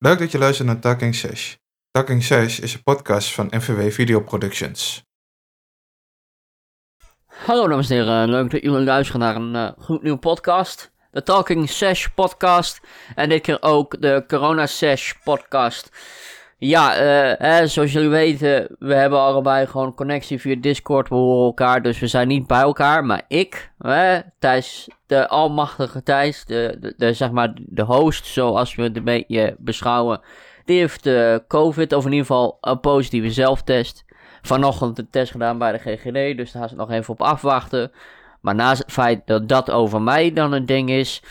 Leuk dat je luistert naar Talking Sesh. Talking Sesh is een podcast van NVW Video Productions. Hallo dames en heren, leuk dat jullie luisteren naar een uh, goed nieuwe podcast. De Talking Sesh podcast. En dit keer ook de Corona Sesh podcast. Ja, uh, hè, zoals jullie weten, we hebben allebei gewoon connectie via Discord. We horen elkaar, dus we zijn niet bij elkaar. Maar ik, hè, Thijs, de almachtige Thijs, de, de, de, zeg maar de host, zoals we het een beetje beschouwen. Die heeft uh, COVID, of in ieder geval een positieve zelftest. Vanochtend een test gedaan bij de GGD, dus daar gaan ze nog even op afwachten. Maar naast het feit dat dat over mij dan een ding is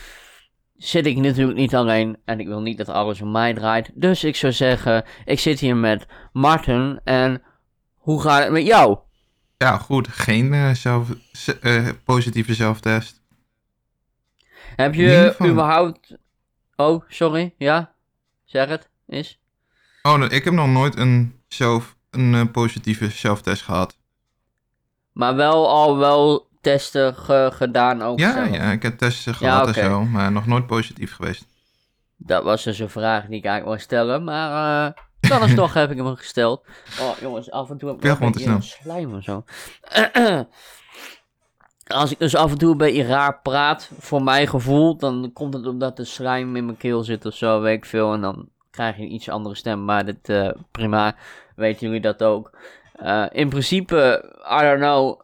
zit ik natuurlijk niet alleen en ik wil niet dat alles om mij draait. Dus ik zou zeggen, ik zit hier met Martin en hoe gaat het met jou? Ja, goed. Geen uh, zelf, uh, positieve zelftest. Heb je überhaupt... Oh, sorry. Ja? Zeg het. Is? Oh, ik heb nog nooit een, zelf, een uh, positieve zelftest gehad. Maar wel al wel testen gedaan ook ja, Ja, ik heb testen gehad en zo, maar nog nooit positief geweest. Dat was dus een vraag die ik eigenlijk wou stellen, maar uh, dan is toch heb ik hem gesteld. Oh jongens, af en toe heb ik een beetje slijm of zo. Als ik dus af en toe een beetje raar praat, voor mijn gevoel, dan komt het omdat de slijm in mijn keel zit of zo, weet ik veel. En dan krijg je een iets andere stem, maar dit, uh, prima, weten jullie dat ook. Uh, in principe, I don't know,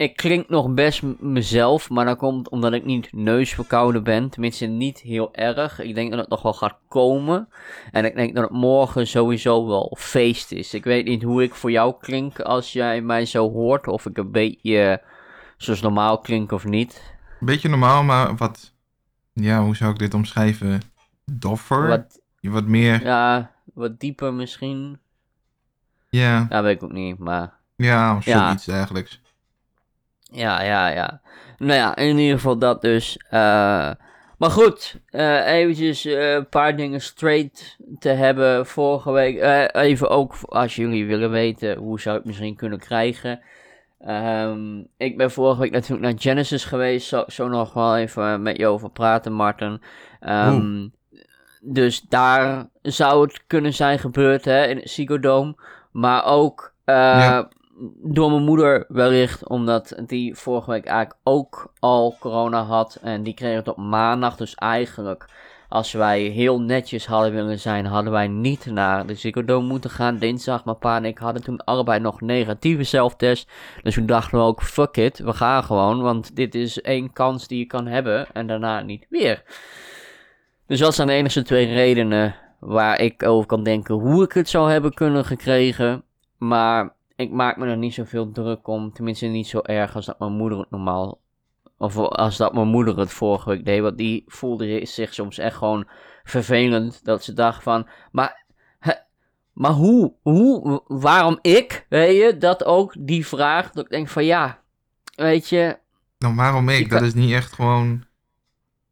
ik klink nog best mezelf, maar dat komt omdat ik niet neusverkouden ben. Tenminste, niet heel erg. Ik denk dat het nog wel gaat komen. En ik denk dat het morgen sowieso wel feest is. Ik weet niet hoe ik voor jou klink als jij mij zo hoort. Of ik een beetje zoals normaal klink of niet. Een beetje normaal, maar wat... Ja, hoe zou ik dit omschrijven? Doffer? Wat, wat meer... Ja, wat dieper misschien. Ja. Ja, weet ik ook niet, maar... Ja, of zoiets ja. eigenlijk. Ja, ja, ja. Nou ja, in ieder geval dat dus. Uh, maar goed, uh, eventjes uh, een paar dingen straight te hebben. Vorige week, even ook als jullie willen weten hoe zou ik misschien kunnen krijgen. Um, ik ben vorige week natuurlijk naar Genesis geweest. Zo, zo nog wel even met je over praten, Martin. Um, dus daar zou het kunnen zijn gebeurd hè, in het Psychodome. Maar ook ja door mijn moeder wellicht, omdat die vorige week eigenlijk ook al corona had. En die kreeg het op maandag. Dus eigenlijk, als wij heel netjes hadden willen zijn, hadden wij niet naar de ziekendoom moeten gaan. Dinsdag, maar pa en ik hadden toen allebei nog negatieve zelftest. Dus toen dachten we ook, fuck it, we gaan gewoon. Want dit is één kans die je kan hebben en daarna niet weer. Dus dat zijn de enige twee redenen waar ik over kan denken hoe ik het zou hebben kunnen gekregen. Maar ik maak me er niet zoveel druk om. Tenminste, niet zo erg als dat mijn moeder het normaal. Of als dat mijn moeder het vorige week deed. Want die voelde zich soms echt gewoon vervelend. Dat ze dacht van. Maar. maar hoe? Hoe? Waarom ik? Weet je? Dat ook die vraag. Dat ik denk van ja. Weet je. Nou, waarom ik? Dat is niet echt gewoon.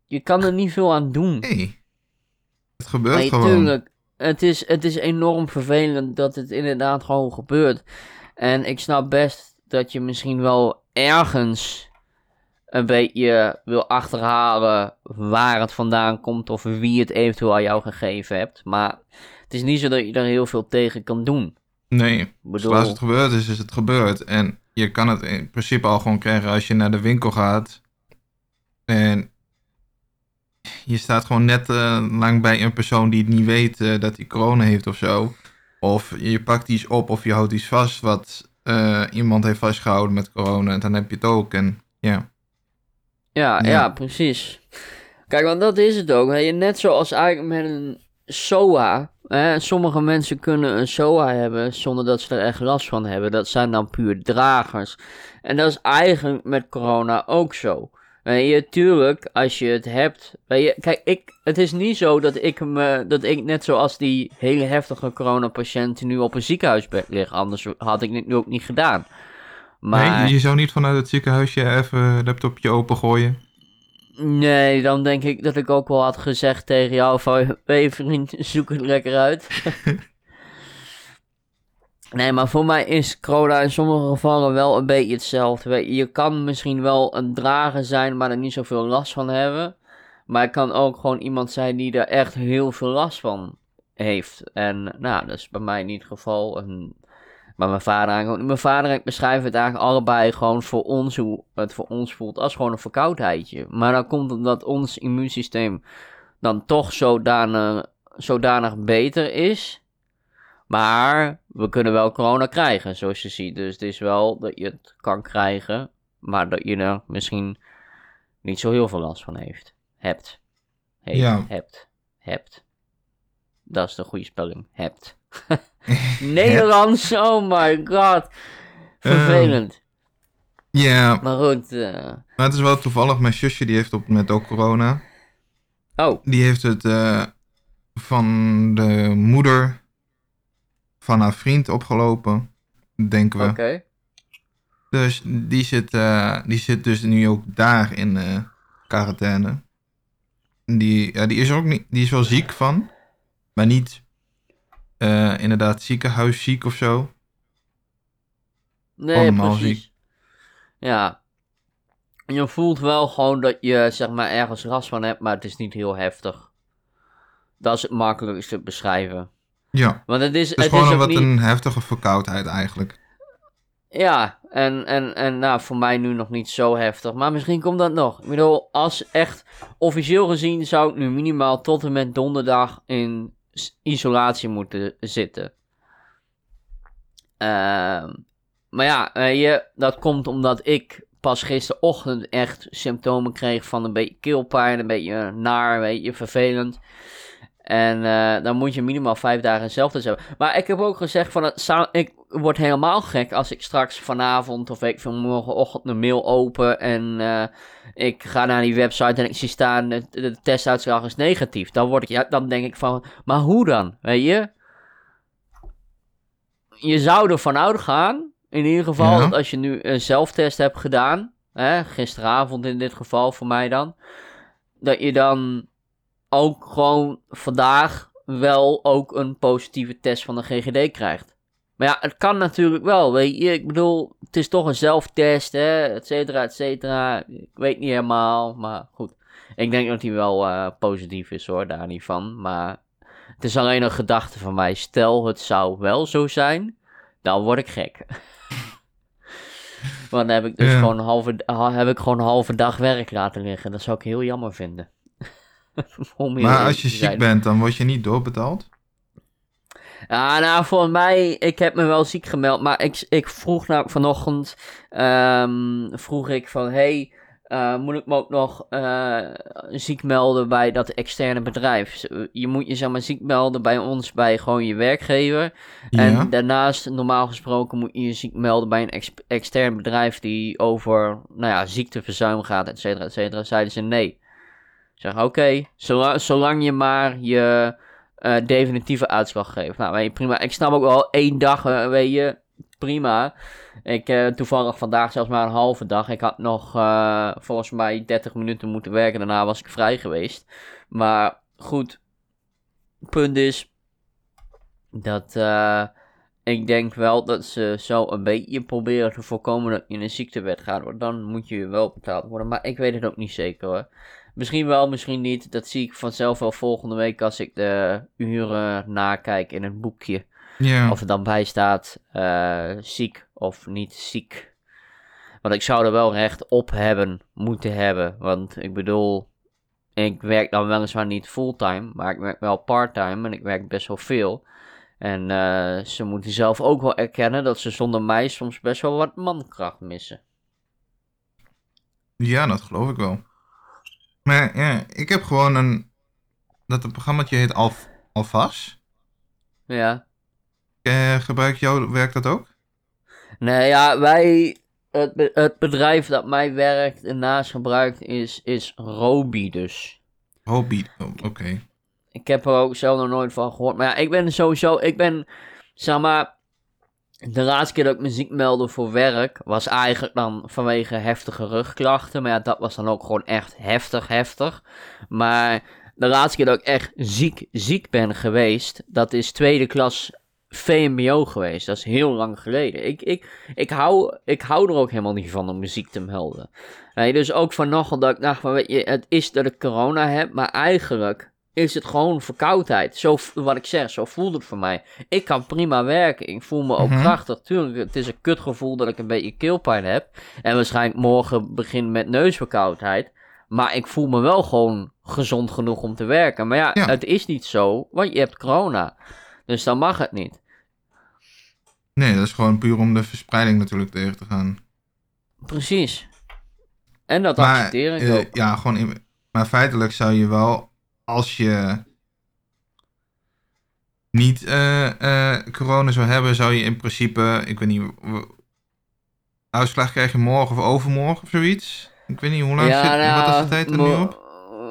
Je kan er niet veel aan doen. Nee. Het gebeurt nee, gewoon. Tuurlijk. Het is, het is enorm vervelend dat het inderdaad gewoon gebeurt. En ik snap best dat je misschien wel ergens een beetje wil achterhalen waar het vandaan komt of wie het eventueel aan jou gegeven hebt. Maar het is niet zo dat je er heel veel tegen kan doen. Nee, bedoel... zoals het gebeurd is, is het gebeurd. En je kan het in principe al gewoon krijgen als je naar de winkel gaat. En je staat gewoon net uh, lang bij een persoon die het niet weet uh, dat hij corona heeft of zo. Of je pakt iets op of je houdt iets vast wat uh, iemand heeft vastgehouden met corona. En dan heb je het ook. En ja. Ja, ja, ja precies. Kijk, want dat is het ook. Hè. Net zoals eigenlijk met een SOA. Hè. Sommige mensen kunnen een SOA hebben zonder dat ze er echt last van hebben. Dat zijn dan puur dragers. En dat is eigenlijk met corona ook zo. Weet je, tuurlijk, als je het hebt. Weet je, kijk, ik, het is niet zo dat ik me, dat ik net zoals die hele heftige coronapatiënt nu op een ziekenhuisbed lig. Anders had ik dit nu ook niet gedaan. Maar... Nee, je zou niet vanuit het ziekenhuisje even laptopje open gooien? Nee, dan denk ik dat ik ook wel had gezegd tegen jou van... Hé vriend, zoek het lekker uit. Nee, maar voor mij is corona in sommige gevallen wel een beetje hetzelfde. Je kan misschien wel een drager zijn, maar er niet zoveel last van hebben. Maar het kan ook gewoon iemand zijn die er echt heel veel last van heeft. En nou, dat is bij mij niet het geval. Maar mijn vader Mijn vader en ik beschrijven het eigenlijk allebei gewoon voor ons, hoe het voor ons voelt, als gewoon een verkoudheidje. Maar dan komt omdat ons immuunsysteem dan toch zodanig, zodanig beter is. Maar we kunnen wel corona krijgen, zoals je ziet. Dus het is wel dat je het kan krijgen, maar dat je er misschien niet zo heel veel last van heeft. Hebt. Heeft, Ja. hebt. Hebt. Dat is de goede spelling. Hebt. Nederlands, oh my god. Vervelend. Ja, maar goed. eh, maar het is wel toevallig. Mijn zusje die heeft op met ook corona. Oh, Die heeft het eh, van de moeder van haar vriend opgelopen, denken we. oké. Dus die zit, eh, die zit dus nu ook daar in eh quarantaine. Die, ja, die is er ook niet, die is wel ziek van, maar niet eh, inderdaad ziekenhuisziek of zo. Nee, Allemaal precies. Ja. Je voelt wel gewoon dat je zeg maar ergens last van hebt, maar het is niet heel heftig. Dat is het makkelijkste te beschrijven. Ja, Want het is, het is het gewoon is een wat niet... een heftige verkoudheid eigenlijk. Ja, en, en, en nou, voor mij nu nog niet zo heftig. Maar misschien komt dat nog. Ik bedoel, als echt officieel gezien zou ik nu minimaal tot en met donderdag in isolatie moeten zitten. Ehm, maar ja, je, dat komt omdat ik pas gisterochtend echt symptomen kreeg van een beetje keelpijn, een beetje naar, weet je, vervelend. En eh, dan moet je minimaal vijf dagen zelf dus hebben. Maar ik heb ook gezegd van, het zou, ik word helemaal gek als ik straks vanavond of ik veel morgenochtend een mail open en eh, ik ga naar die website en ik zie staan, de, de testuitslag is negatief. Dan, word ik, ja, dan denk ik van, maar hoe dan, weet je? Je zou ervan uitgaan, in ieder geval, Ja. als je nu een zelftest hebt gedaan, hè, gisteravond in dit geval voor mij dan, dat je dan ook gewoon vandaag wel ook een positieve test van de GGD krijgt. Maar ja, het kan natuurlijk wel, weet je. Ik bedoel, het is toch een zelftest, hè, et cetera, et cetera. Ik weet niet helemaal, maar goed. Ik denk dat hij wel eh, positief is, hoor, daar niet van. Maar het is alleen een gedachte van mij. Stel, het zou wel zo zijn, dan word ik gek. Want dan heb ik dus Ja. gewoon, een halve, ha- heb ik gewoon een halve dag werk laten liggen. Dat zou ik heel jammer vinden. Maar als je ziek bent, dan word je niet doorbetaald. Ja, nou, voor mij, ik heb me wel ziek gemeld, maar ik, ik vroeg nou vanochtend, ehm, vroeg ik van, hey, eh, moet ik me ook nog eh, ziek melden bij dat externe bedrijf? Je moet je zeg maar ziek melden bij ons, bij gewoon je werkgever. Ja. En daarnaast, normaal gesproken, moet je je ziek melden bij een ex- extern bedrijf die over, nou ja, ziekteverzuim gaat, et cetera, et cetera. Zeiden ze nee. Zeg, oké, zolang, zolang je maar je eh, definitieve uitslag geeft. Nou, weet prima. Ik snap ook wel één dag, eh, weet je, prima. Ik eh toevallig vandaag zelfs maar een halve dag. Ik had nog volgens mij 30 minuten moeten werken. Daarna was ik vrij geweest. Maar goed, punt is dat ik denk wel dat ze zo een beetje proberen te voorkomen dat je in een ziektewet gaat. Want dan moet je wel betaald worden. Maar ik weet het ook niet zeker hoor. Misschien wel, misschien niet. Dat zie ik vanzelf wel volgende week als ik de uren nakijk in het boekje. Of er dan bij staat eh, ziek of niet ziek. Want ik zou er wel recht op hebben, moeten hebben. Want ik bedoel, ik werk dan weliswaar niet fulltime, maar ik werk wel parttime en ik werk best wel veel. En eh, ze moeten zelf ook wel erkennen dat ze zonder mij soms best wel wat mankracht missen. Ja, dat geloof ik wel. Maar ja, ik heb gewoon een... Dat het programmaatje heet Alf, Alvas. Ja. Eh, gebruikt jouw werk dat ook? Nee, ja, wij. Het, be- het bedrijf dat mij werkt en naast gebruikt is, is Robi dus. Hobby. Oh, Oké. Ik heb er ook zelf nog nooit van gehoord. Maar ja, ik ben sowieso. Ik ben. Zeg maar. De laatste keer dat ik me ziek meldde voor werk. was eigenlijk dan vanwege heftige rugklachten. Maar ja, dat was dan ook gewoon echt heftig, heftig. Maar de laatste keer dat ik echt ziek, ziek ben geweest. dat is tweede klas VMBO geweest. Dat is heel lang geleden. Ik, ik, ik, hou, ik hou er ook helemaal niet van om me ziek te melden. Dus ook vanochtend dat ik dacht van, weet je, het is dat ik corona heb, maar eigenlijk is het gewoon verkoudheid. Zo, wat ik zeg, zo voelt het voor mij. Ik kan prima werken. Ik voel me ook Mhm. krachtig. Tuurlijk, het is een kutgevoel dat ik een beetje keelpijn heb. En waarschijnlijk morgen begin met neusverkoudheid. Maar ik voel me wel gewoon gezond genoeg om te werken. Maar ja, Ja. het is niet zo, want je hebt corona. Dus dan mag het niet. Nee, dat is gewoon puur om de verspreiding natuurlijk tegen te gaan. Precies. En dat Maar, accepteer ik eh, ook. ja, gewoon in- maar feitelijk zou je wel, als je niet eh, eh, corona zou hebben, zou je in principe, ik weet niet, uitslag krijg je morgen of overmorgen of zoiets. Ik weet niet, hoe lang zit, wat is de tijd er nu op?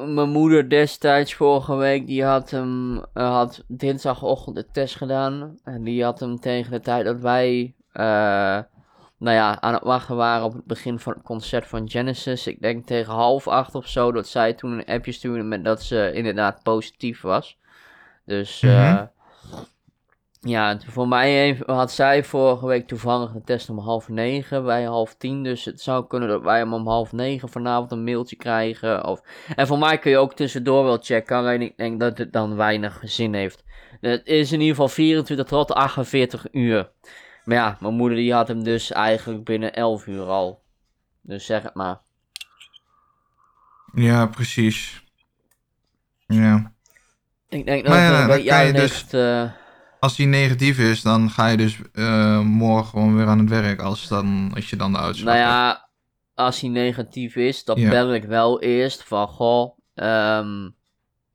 Mijn moeder destijds vorige week, die had hem eh, had dinsdagochtend de test gedaan. En die had hem tegen de tijd dat wij nou ja, aan het wachten waren op het begin van het concert van Genesis. Ik denk tegen half acht of zo, dat zij toen een appje stuurde met dat ze inderdaad positief was. Dus eh, Mhm. ja, voor mij had zij vorige week toevallig een test om half negen, wij half tien. Dus het zou kunnen dat wij hem om half negen vanavond een mailtje krijgen. Of... En voor mij kun je ook tussendoor wel checken, alleen ik denk dat het dan weinig zin heeft. Het is in ieder geval 24 tot 48 uur. Maar ja, mijn moeder die had hem dus eigenlijk binnen 11 uur al. Dus zeg het maar. Ja, precies. Ja. Ik denk dat ja, dus- eh, Als die negatief is, dan ga je dus eh, morgen gewoon weer aan het werk, als, dan, als je dan de uitslag Nou hebt. ja, als hij negatief is, dan Ja. bel ik wel eerst van, goh, ehm,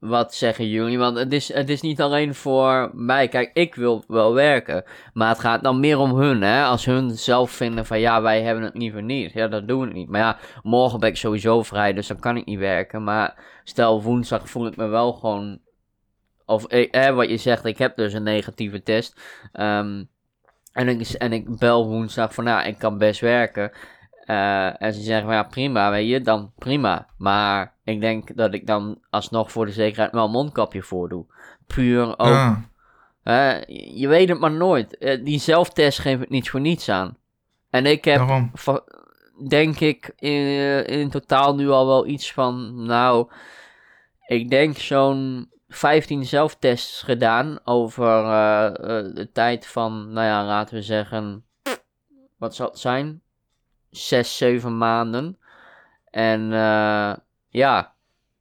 wat zeggen jullie? Want het is, het is niet alleen voor mij. Kijk, ik wil wel werken, maar het gaat dan meer om hun, hè. Als hun zelf vinden van, ja, wij hebben het liever niet. Ja, dat doen we niet. Maar ja, morgen ben ik sowieso vrij, dus dan kan ik niet werken. Maar stel, woensdag voel ik me wel gewoon... Of, eh, wat je zegt, ik heb dus een negatieve test. Ehm, en, ik, en ik bel woensdag van, nou, ik kan best werken. Eh, en ze zeggen ja, prima, weet je, dan prima. Maar ik denk dat ik dan alsnog voor de zekerheid wel een mondkapje voordoe. Puur ook, Ja. hè, je weet het maar nooit. Eh, die zelftest geeft het niets voor niets aan. En ik heb, denk ik, in, in totaal nu al wel iets van, nou, ik denk zo'n 15 zelftests gedaan over eh, eh, de tijd van, nou ja, laten we zeggen, wat zal het zijn? Zes, zeven maanden. En eh, ja,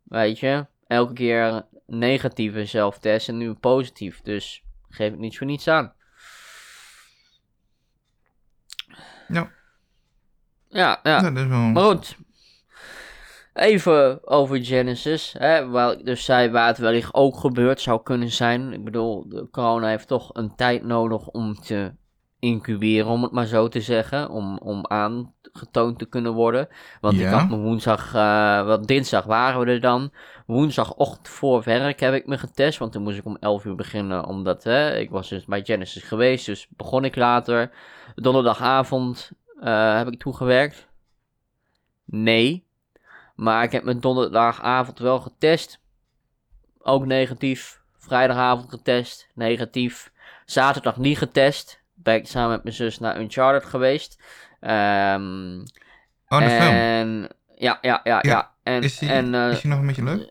weet je, elke keer negatieve zelftest en nu positief. Dus geef het niets voor niets aan. Ja. Ja, ja. Ja, dat is wel... Maar goed. Even over Genesis. Hè, waar ik dus zei waar het wellicht ook gebeurd zou kunnen zijn. Ik bedoel, de corona heeft toch een tijd nodig om te incuberen, om het maar zo te zeggen. Om, om aangetoond te kunnen worden. Want ik had me woensdag, eh want dinsdag waren we er dan. Woensdagochtend voor werk heb ik me getest. Want toen moest ik om 11 uur beginnen. Omdat hè, ik was dus bij Genesis geweest. Dus begon ik later. Donderdagavond eh, heb ik toegewerkt. Nee. Maar ik heb me donderdagavond wel getest. Ook negatief. Vrijdagavond getest. Negatief. Zaterdag niet getest. Ben ik samen met mijn zus naar Uncharted geweest. Ehm Oh, de film. en ja, ja, ja, ja. Ja. En, Is die, en, eh, is die nog een beetje leuk?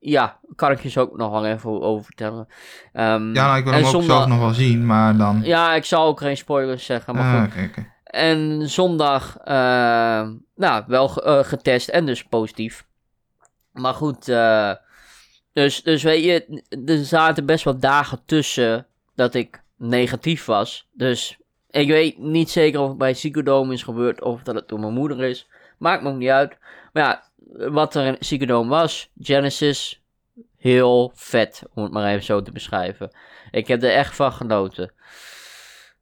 ja, kan ik je zo ook nog wel even over vertellen. Ehm, Ja, nou, ik wil hem ook zondag- zelf nog wel zien, maar dan... Ja, ik zal ook geen spoilers zeggen, maar Ah, goed. En zondag, eh, nou, wel eh, getest en dus positief. Maar goed, eh, dus, dus weet je, er zaten best wel dagen tussen dat ik negatief was. Dus ik weet niet zeker of het bij Psychodome is gebeurd of dat het door mijn moeder is. Maakt me ook niet uit. Maar ja, wat er in Psychodome was, Genesis, heel vet, om het maar even zo te beschrijven. Ik heb er echt van genoten.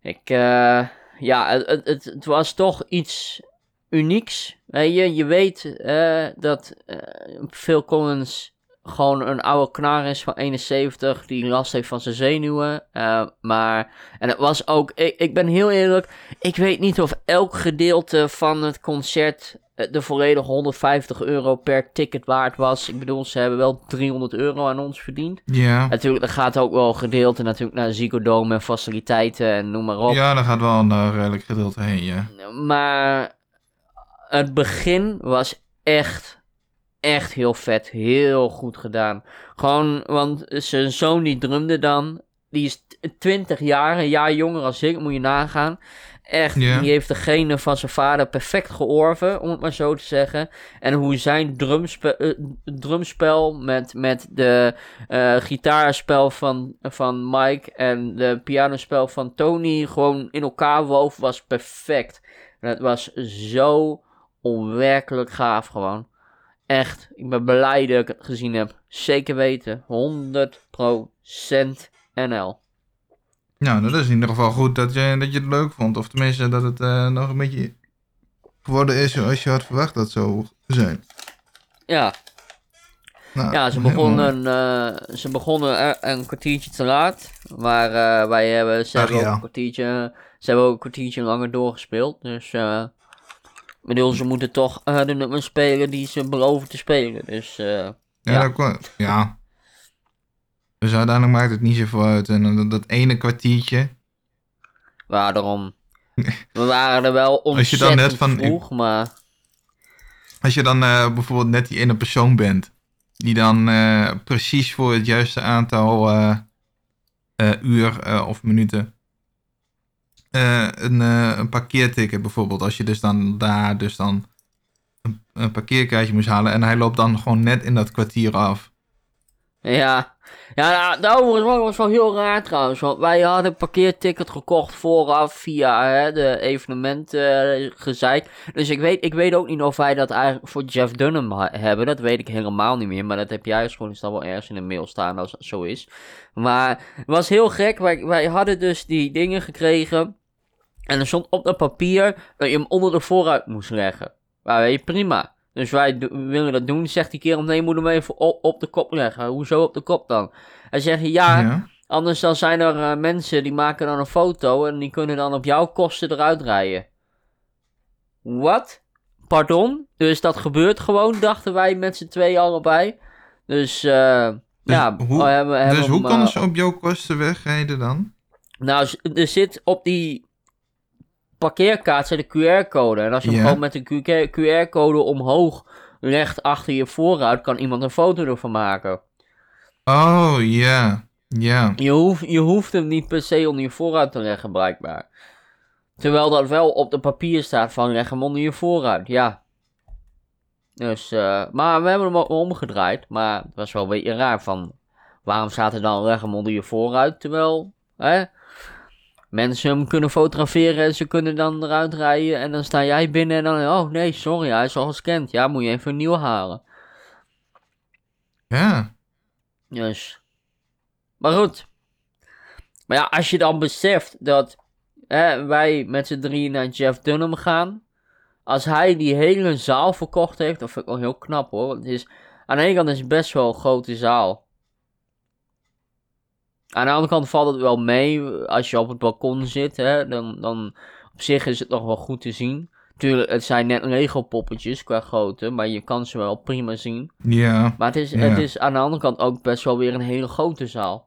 Ik, eh ja, het, het, het, was toch iets unieks. Je, je weet eh, dat eh, Phil Collins gewoon een oude knar is van 71 die last heeft van zijn zenuwen. eh, maar, en het was ook, ik, ik ben heel eerlijk, ik weet niet of elk gedeelte van het concert eh, de volledige 150 euro per ticket waard was. Ik bedoel, ze hebben wel 300 euro aan ons verdiend. Ja. Natuurlijk, er gaat ook wel gedeelte natuurlijk naar Ziggo en faciliteiten en noem maar op. ja, daar gaat wel een eh, redelijk gedeelte heen, ja. Maar het begin was echt, echt heel vet. Heel goed gedaan. Gewoon, want zijn zoon die drumde dan. Die is 20 jaar, een jaar jonger als ik, moet je nagaan. Echt, die heeft de genen van zijn vader perfect georven, om het maar zo te zeggen. En hoe zijn drumspe eh, drumspel met, met de eh, gitaarspel van, van Mike en de pianospel van Tony gewoon in elkaar woof, was perfect. En het was zo onwerkelijk gaaf gewoon. Echt, ik ben blij dat ik het gezien heb. Zeker weten, 100% NL. Nou, dat is in ieder geval goed dat je, dat je het leuk vond. Of tenminste dat het eh, nog een beetje geworden is zoals je had verwacht dat zou zijn. Ja, Nou, Ja, ze begonnen, eh, ze begonnen een kwartiertje te laat. Maar eh, wij hebben, ze Ach, hebben ook een kwartiertje, ze hebben ook een kwartiertje langer doorgespeeld. Dus, ik bedoel, ze moeten toch eh, de nummers spelen die ze beloven te spelen. Dus, eh, Ja, Ja. Dat kon, ja. Dus uiteindelijk maakt het niet zoveel uit. En dat, dat ene kwartiertje. waarom? We waren er wel Als je dan ontzettend net van- vroeg, maar... Als je dan eh, bijvoorbeeld net die ene persoon bent. Die dan eh, precies voor het juiste aantal eh, eh, uur eh, of minuten. Eh, een, eh, een parkeerticket bijvoorbeeld. Als je dus dan daar dus dan een, een parkeerkaartje moest halen. En hij loopt dan gewoon net in dat kwartier af. Ja, ja nou, overigens was wel heel raar trouwens. Want wij hadden een parkeerticket gekocht vooraf via hè, de evenementen gezeik. Dus ik weet, ik weet ook niet of wij dat eigenlijk voor Jeff Dunham ha- hebben. Dat weet ik helemaal niet meer. Maar dat heb jij gewoon dat wel ergens in de mail staan als dat zo is. Maar het was heel gek. Wij, wij hadden dus die dingen gekregen. En er stond op dat papier dat je hem onder de vooruit moest leggen. Maar weet je, prima. Dus wij willen dat doen. Zegt die kerel, nee, je moet hem even op, op de kop leggen. Hoezo op de kop dan? Hij zegt, ja, ja. anders dan zijn er eh, mensen die maken dan een foto en die kunnen dan op jouw kosten eruit rijden. Wat? Pardon? Dus dat gebeurt gewoon, dachten wij met z'n twee allebei. Dus, eh ja, hoe- hebben, hebben Dus hoe konden eh, ze op jouw kosten wegrijden dan? nou, er zit op die parkeerkaart zit een QR-code. En als je hem gewoon met een QR-code omhoog legt achter je vooruit, kan iemand een foto ervan maken. Oh, ja. Ja. Je hoeft, je hoeft hem niet per se onder je vooruit te leggen, blijkbaar. Terwijl dat wel op de papier staat van leg hem onder je vooruit, ja. Dus, eh, maar we hebben hem ook omgedraaid. Maar het was wel een beetje raar van... Waarom staat er dan leg hem onder je vooruit, terwijl... Hè, mensen hem kunnen fotograferen en ze kunnen dan eruit rijden. En dan sta jij binnen en dan... Oh nee, sorry, hij is al gescand. Ja, moet je even een nieuw halen. Ja. Dus. Maar goed. Maar ja, als je dan beseft dat hè, wij met z'n drieën naar Jeff Dunham gaan. Als hij die hele zaal verkocht heeft, dat vind ik wel heel knap hoor. Want het is, aan de ene kant is het best wel een grote zaal. Aan de andere kant valt het wel mee. Als je op het balkon zit, hè, dan, dan op zich is het nog wel goed te zien. Tuurlijk, het zijn net Lego poppetjes qua grootte, maar je kan ze wel prima zien. Ja. Maar het is, het is aan de andere kant ook best wel weer een hele grote zaal.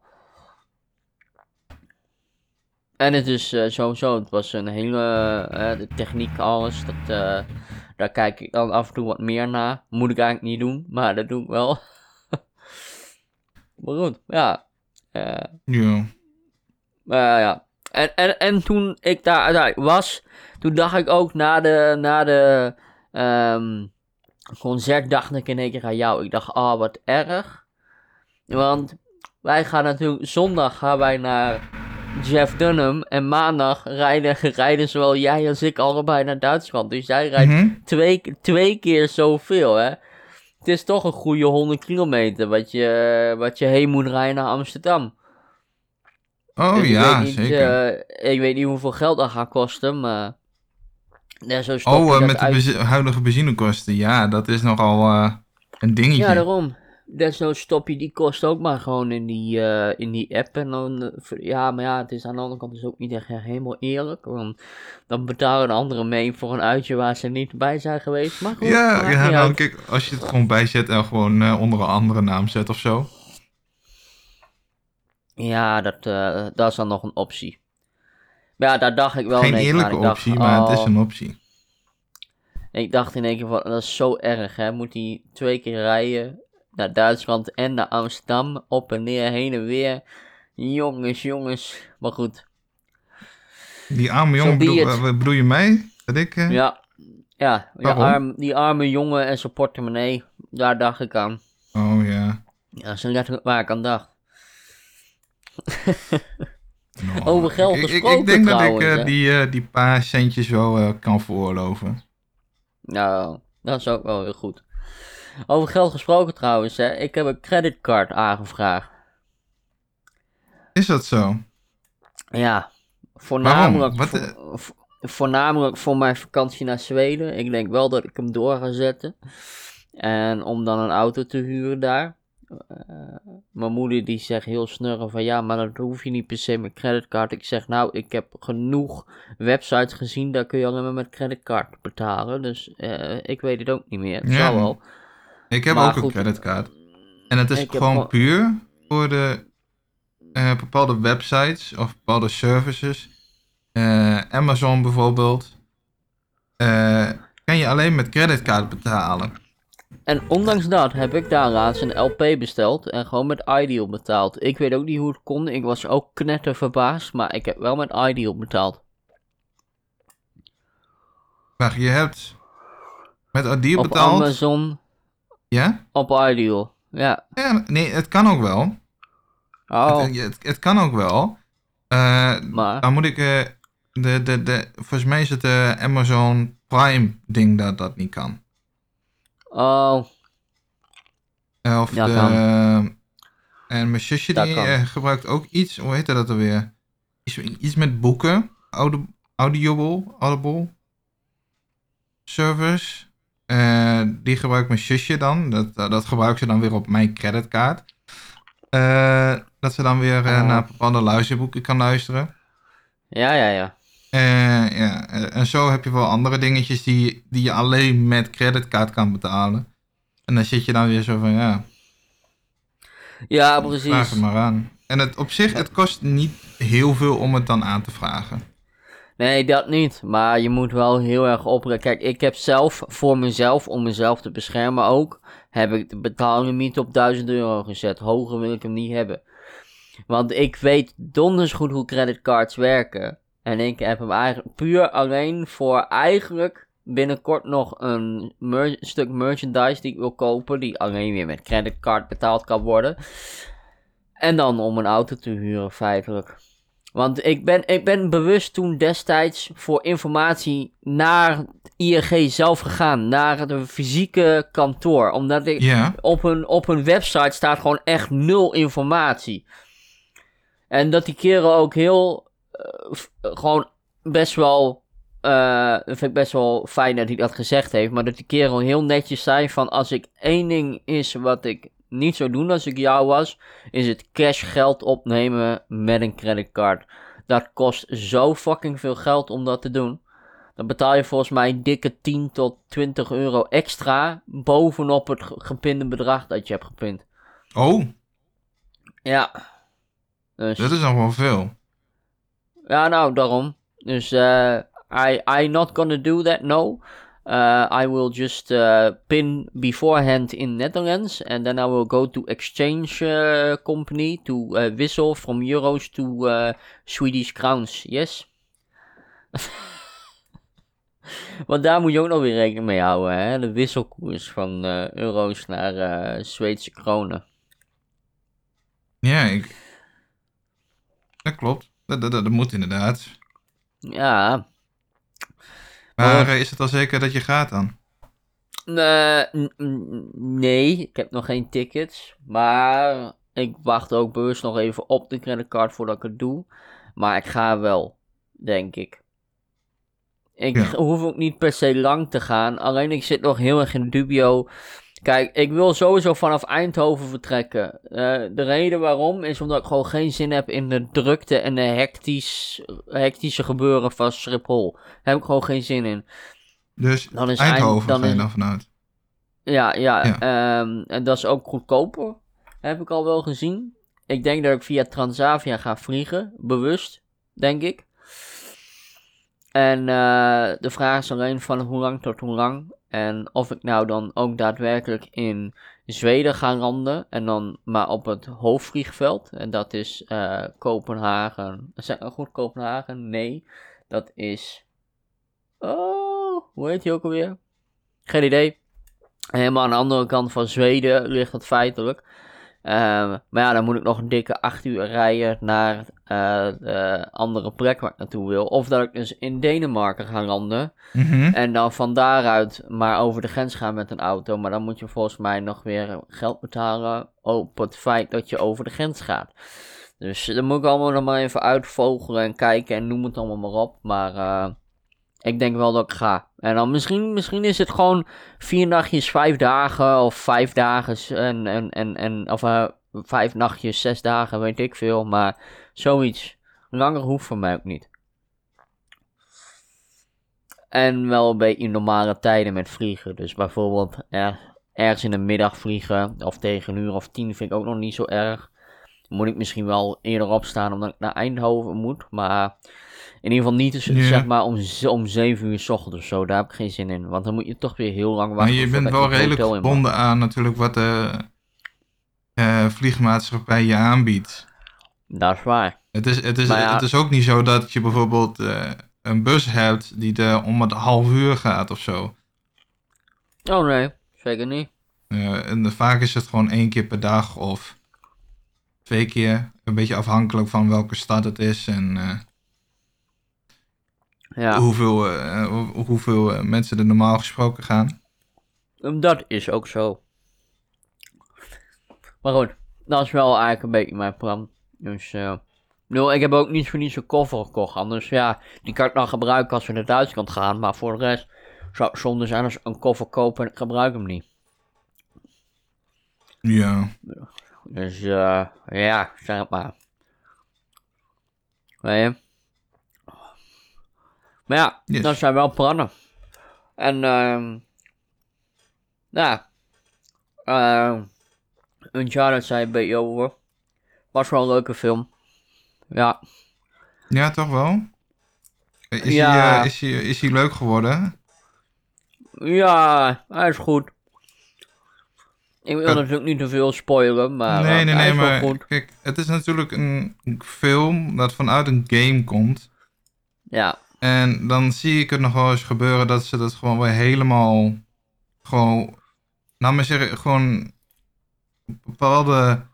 En het is eh, sowieso, het was een hele, eh, de techniek, alles, dat, eh, daar kijk ik dan af en toe wat meer naar. Moet ik eigenlijk niet doen, maar dat doe ik wel. maar goed, ja. Eh, Ja. maar ja. En, en, en toen ik daar was, toen dacht ik ook na de, na de ehm, concert, dacht ik in één keer aan jou. Ik dacht, ah, wat erg. Want wij gaan natuurlijk, zondag gaan wij naar Jeff Dunham en maandag rijden, rijden zowel jij als ik allebei naar Duitsland. Dus jij rijdt Mhm. twee, twee keer zoveel, hè. Het is toch een goede 100 kilometer wat je, wat je heen moet rijden naar Amsterdam. Oh Dus ja, niet, zeker. eh, ik weet niet hoeveel geld dat gaat kosten, maar... Ja, zo oh, eh, met de uit- huidige benzinekosten. Ja, dat is nogal eh, een dingetje. Ja, daarom. Desnoods stop je die kost ook maar gewoon in die, eh, in die app. En dan, eh, ja, maar ja, het is aan de andere kant dus ook niet echt helemaal eerlijk. Want dan betalen anderen mee voor een uitje waar ze niet bij zijn geweest. Maar goed, Ja, nou, kijk, als je het gewoon bijzet en gewoon eh, onder een andere naam zet of zo. Ja, dat, dat is dan nog een optie. Maar ja, daar dacht ik wel Geen eerlijke dacht, optie, maar het is oh, een optie. Ik dacht in één keer van, dat is zo erg, hè. Moet hij twee keer rijden naar Duitsland en naar Amsterdam, op en neer, heen en weer. Jongens, jongens. Maar goed. Die arme jongen, bedoel, bedoel, je mij? Dat ik... Uh... Ja, ja, ja arm, die arme jongen en zijn portemonnee, daar dacht ik aan. Oh ja. Ja, dat is letterlijk waar ik aan dacht. No, Over geld gesproken Ik, ik denk trouwens, dat ik uh, die, uh, die paar centjes wel kan veroorloven. Nou, dat is ook wel heel goed. Over geld gesproken trouwens, hè. Ik heb een creditcard aangevraagd. Is dat zo? Ja, voornamelijk, Wat, voornamelijk voor mijn vakantie naar Zweden. Ik denk wel dat ik hem door ga zetten. En om dan een auto te huren daar. Uh, mijn moeder die zegt heel snurren van ja, maar dat hoef je niet per se met creditcard. Ik zeg nou, ik heb genoeg websites gezien, daar kun je alleen maar met creditcard betalen. Dus uh, ik weet het ook niet meer. Het ja, wel. Ik heb ook een creditcard. En het is gewoon puur voor de uh, bepaalde websites of bepaalde services. Amazon bijvoorbeeld. kan je alleen met creditcard betalen. En ondanks dat heb ik daar laatst een LP besteld en gewoon met Ideal betaald. Ik weet ook niet hoe het kon, ik was ook knetter verbaasd, maar ik heb wel met Ideal betaald. Wacht, je hebt met Ideal betaald? Op Amazon. Ja? Op Ideal, ja. ja. Nee, het kan ook wel. Oh. Het, het, kan ook wel. Uh, maar? Dan moet ik... Uh, de, de, de, volgens mij is het de Amazon Prime ding dat dat niet kan. Oh. Of ja, de... Kan. En mijn zusje die gebruikt ook iets, hoe heet dat alweer? Iets, iets met boeken. Audio, Audible, Audible service. Uh, die gebruikt mijn zusje dan. Dat, uh, dat gebruikt ze dan weer op mijn creditcard. dat ze dan weer oh. naar bepaalde luisterboeken kan luisteren. Ja, ja, ja. Ja, en zo heb je wel andere dingetjes die, die je alleen met creditcard kan betalen. En dan zit je dan weer zo van, ja... Ja, precies. Vraag het maar aan. En het, op zich, het kost niet heel veel om het dan aan te vragen. Nee, dat niet. Maar je moet wel heel erg opletten. Kijk, ik heb zelf voor mezelf, om mezelf te beschermen ook, heb ik de betaallimiet op 1000 euro gezet. Hoger wil ik hem niet hebben. Want ik weet donders goed hoe creditcards werken. En ik heb hem eigenlijk puur alleen voor eigenlijk binnenkort nog een stuk merchandise die ik wil kopen. Die alleen weer met creditcard betaald kan worden. En dan om een auto te huren feitelijk. Want ik ben, ik ben bewust toen destijds voor informatie naar ING zelf gegaan. Naar de fysieke kantoor. Omdat ik op, een, op een website staat gewoon echt nul informatie. En dat die kerel ook heel uh, gewoon best wel. Uh, vind ik best wel fijn dat hij dat gezegd heeft. Maar dat die kerel heel netjes zei: van als ik één ding is wat ik niet zou doen als ik jou was, is het cash geld opnemen met een creditcard. Dat kost zo fucking veel geld om dat te doen. Dan betaal je volgens mij dikke 10 tot 20 euro extra bovenop het gepinde bedrag dat je hebt gepind. Oh. Ja. Dus. Dat is nog wel veel. Ja, nou, daarom. Dus uh, I, I not gonna do that, no. Uh, I will just uh, pin beforehand in Netherlands, and then I will go to exchange uh, company to uh, wissel from euros to uh, Swedish crowns. Yes. Want daar moet je ook nog weer rekening mee houden, hè? De wisselkoers van euro's naar Zweedse kronen. Ja, ik... dat klopt. Dat, dat, dat moet inderdaad. Ja. Maar uh, is het al zeker dat je gaat dan? Uh, nee, ik heb nog geen tickets. Maar ik wacht ook bewust nog even op de creditcard voordat ik het doe. Maar ik ga wel, denk ik. Ik hoef ook niet per se lang te gaan. Alleen ik zit nog heel erg in dubio Kijk, ik wil sowieso vanaf Eindhoven vertrekken. Uh, de reden waarom is omdat ik gewoon geen zin heb in de drukte en de hectisch, hectische gebeuren van Schiphol. Daar heb ik gewoon geen zin in. Dus dan is Eindhoven dan ga je dan vanuit? Ja, ja, ja. Um, en dat is ook goedkoper. Heb ik al wel gezien. Ik denk dat ik via Transavia ga vliegen. Bewust, denk ik. En uh, de vraag is alleen van hoe lang tot hoe lang. En of ik nou dan ook daadwerkelijk in Zweden ga landen. En dan maar op het hoofdvliegveld. En dat is uh, Kopenhagen. Zeg ik goed Kopenhagen? Nee. Dat is. Oh, hoe heet die ook alweer? Geen idee. Helemaal aan de andere kant van Zweden ligt het feitelijk. Ehm, maar ja, dan moet ik nog een dikke 8 uur rijden naar uh, de andere plek waar ik naartoe wil. Of dat ik dus in Denemarken ga landen. Mhm. En dan van daaruit maar over de grens gaan met een auto. Maar dan moet je volgens mij nog weer geld betalen op het feit dat je over de grens gaat. Dus dan moet ik allemaal nog maar even uitvogelen en kijken en noem het allemaal maar op. Maar uh, ik denk wel dat ik ga. En dan misschien, misschien is het gewoon vier nachtjes, vijf dagen of vijf dagen en, en, en, en of vijf nachtjes, zes dagen, weet ik veel. Maar zoiets. Langer hoeft voor mij ook niet. En wel een beetje normale tijden met vliegen. Dus bijvoorbeeld er, ergens in de middag vliegen. Of tegen een uur of tien vind ik ook nog niet zo erg. Moet ik misschien wel eerder opstaan omdat ik naar Eindhoven moet. Maar in ieder geval niet dus, zeg maar om, om 7 uur 's ochtends of zo. Daar heb ik geen zin in. Want dan moet je toch weer heel lang Maar wachten. je bent wel redelijk gebonden aan natuurlijk wat de eh, vliegmaatschappij je aanbiedt. Dat is waar. Het is, het, is, ja. het is ook niet zo dat je bijvoorbeeld eh, een bus hebt die er om het half uur gaat of zo. Oh nee, zeker niet. Eh, en vaak is het gewoon één keer per dag of twee keer. Een beetje afhankelijk van welke stad het is en eh, Ja, hoeveel, hoe- hoeveel mensen er normaal gesproken gaan. dat is ook zo. Maar goed, dat is wel eigenlijk een beetje mijn plan. Dus, bedoel, ik heb ook niet voor niets een koffer gekocht. Anders, ja, die kan ik dan gebruiken als we naar Duitsland gaan. Maar voor de rest zou het zonde zijn als ik een koffer koop en ik gebruik hem niet. Ja, Dus, eh, ja, zeg het maar. Weet je? Maar ja, Yes. dat zijn wel plannen. En, ehm ja. ehm Uncharted zei een beetje over. Was wel een leuke film. Ja, ja toch wel? Is, Ja. hij, eh, is, hij, is hij leuk geworden? ja, hij is goed. Ik wil natuurlijk niet te veel spoilen, maar nee, eh, nee, hij nee, maar goed. kijk, het is natuurlijk een film dat vanuit een game komt. Ja, En dan zie ik het nog wel eens gebeuren dat ze dat gewoon weer helemaal. Gewoon. Nou, maar zeggen, gewoon. Bepaalde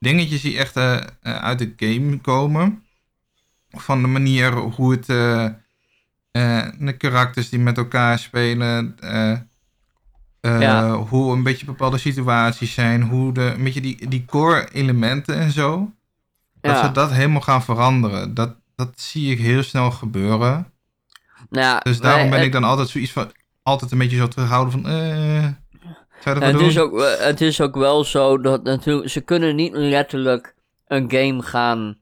dingetjes die echt eh, eh, uit de game komen. Van de manier hoe het. eh, de karakters die met elkaar spelen. Ja. Hoe een beetje bepaalde situaties zijn. Hoe de. Een beetje die, die core elementen en zo. Dat ja. ze dat helemaal gaan veranderen. Dat, dat zie ik heel snel gebeuren. Nou Dus daarom wij- ben ik dan altijd zoiets van. Altijd een beetje zo terughouden van. Zou je dat Het is, ook, wel- het is ook wel zo dat natuurlijk, ze kunnen niet letterlijk een game gaan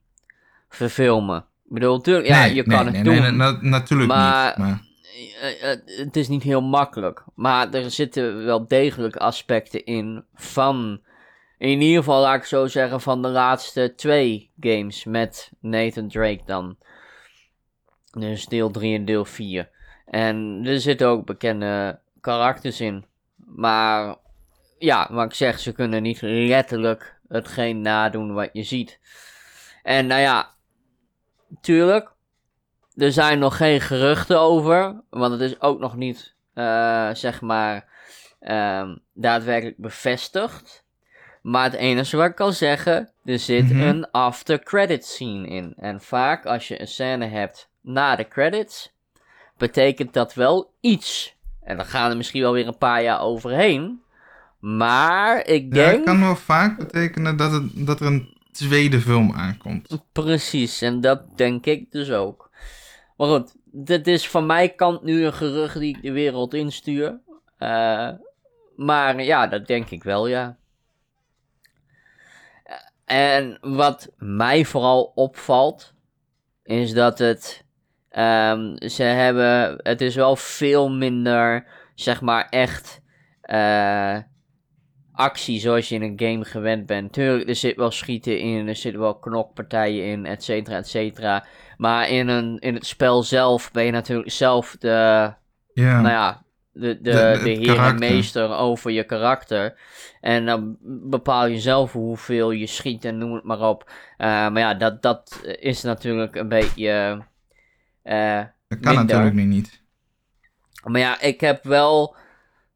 verfilmen. Ik bedoel, natuurlijk, ja, Nee, je nee, kan het doen, na- natuurlijk Maar- niet. Maar, Eh, eh, het is niet heel makkelijk. Maar er zitten wel degelijk aspecten in van, in ieder geval laat ik zo zeggen, van de laatste twee games met Nathan Drake dan. Dus deel 3 en deel 4. En er zitten ook bekende karakters in. Maar ja, wat ik zeg, ze kunnen niet letterlijk hetgeen nadoen wat je ziet. En nou ja, tuurlijk, er zijn nog geen geruchten over, want het is ook nog niet, eh, zeg maar, ehm, daadwerkelijk bevestigd. Maar het enige wat ik kan zeggen, er zit Mhm. een after credit scene in. En vaak als je een scène hebt na de credits, betekent dat wel iets. En dan gaan er misschien wel weer een paar jaar overheen. Maar ik ja, denk... het kan wel vaak betekenen dat, het, dat er een tweede film aankomt. Precies, en dat denk ik dus ook. Maar goed, dit is van mijn kant nu een gerucht die ik de wereld instuur. Eh, maar ja, dat denk ik wel, ja. En wat mij vooral opvalt, is dat het. Ehm, ze hebben. Het is wel veel minder, zeg maar, echt. eh, actie zoals je in een game gewend bent. Tuurlijk, er zit wel schieten in, er zitten wel knokpartijen in, et cetera, et cetera. Maar in, een, in het spel zelf ben je natuurlijk zelf de, Ja. nou ja, de, de, De- heer en meester over je karakter. En dan bepaal je zelf hoeveel je schiet en noem het maar op. Eh, maar ja, dat, dat is natuurlijk een beetje... eh, dat kan minder. natuurlijk nu niet. maar ja, ik heb wel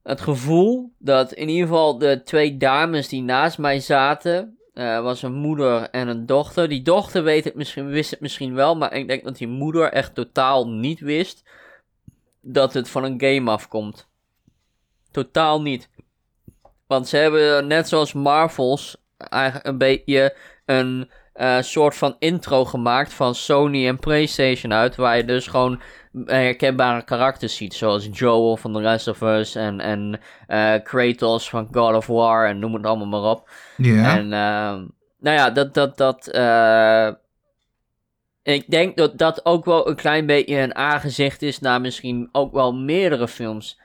het gevoel dat in ieder geval de twee dames die naast mij zaten, eh, was een moeder en een dochter. Die dochter weet het misschien, wist het misschien wel, maar ik denk dat die moeder echt totaal niet wist dat het van een game afkomt. Totaal niet. Want ze hebben net zoals Marvels eigenlijk een beetje een eh, soort van intro gemaakt van Sony en PlayStation uit, waar je dus gewoon herkenbare karakters ziet, zoals Joel van The Last of Us en, en eh, Kratos van God of War en noem het allemaal maar op. Ja. En ehm, nou ja, dat, dat, dat, eh, ik denk dat dat ook wel een klein beetje een aangezicht is naar misschien ook wel meerdere films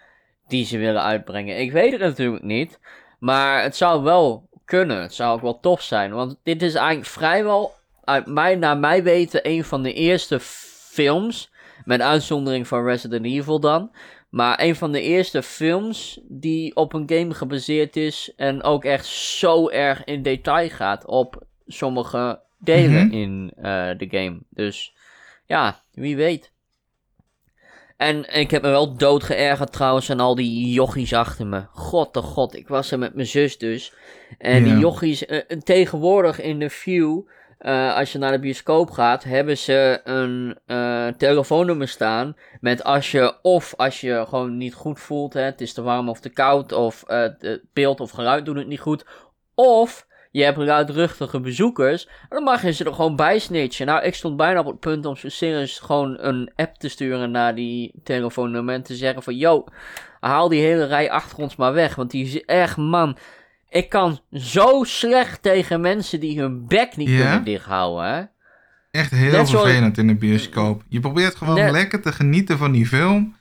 die ze willen uitbrengen. Ik weet het natuurlijk niet, maar het zou wel kunnen. Het zou ook wel tof zijn, want dit is eigenlijk vrijwel, uit mij, naar mij weten, een van de eerste films, met uitzondering van Resident Evil dan, maar een van de eerste films die op een game gebaseerd is en ook echt zo erg in detail gaat op sommige delen Mhm. in eh, de game. Dus ja, wie weet. En ik heb me wel dood geërgerd trouwens aan al die jochies achter me. God de god, ik was er met mijn zus dus. En die jochies, eh, eh, tegenwoordig in de view, eh, als je naar de bioscoop gaat, hebben ze een telefoonnummer staan. Met als je, of als je gewoon niet goed voelt, hè, het is te warm of te koud, of het beeld of geluid doen het niet goed. Of je hebt luidruchtige bezoekers, dan mag je ze er gewoon bij snitchen. Nou, ik stond bijna op het punt om serieus gewoon een app te sturen naar die telefoonnummer en te zeggen van, yo, haal die hele rij achter ons maar weg, want die is echt, man, ik kan zo slecht tegen mensen die hun bek niet kunnen dichthouden, hè. Echt heel Net vervelend in de bioscoop. Je probeert gewoon Net- lekker te genieten van die film.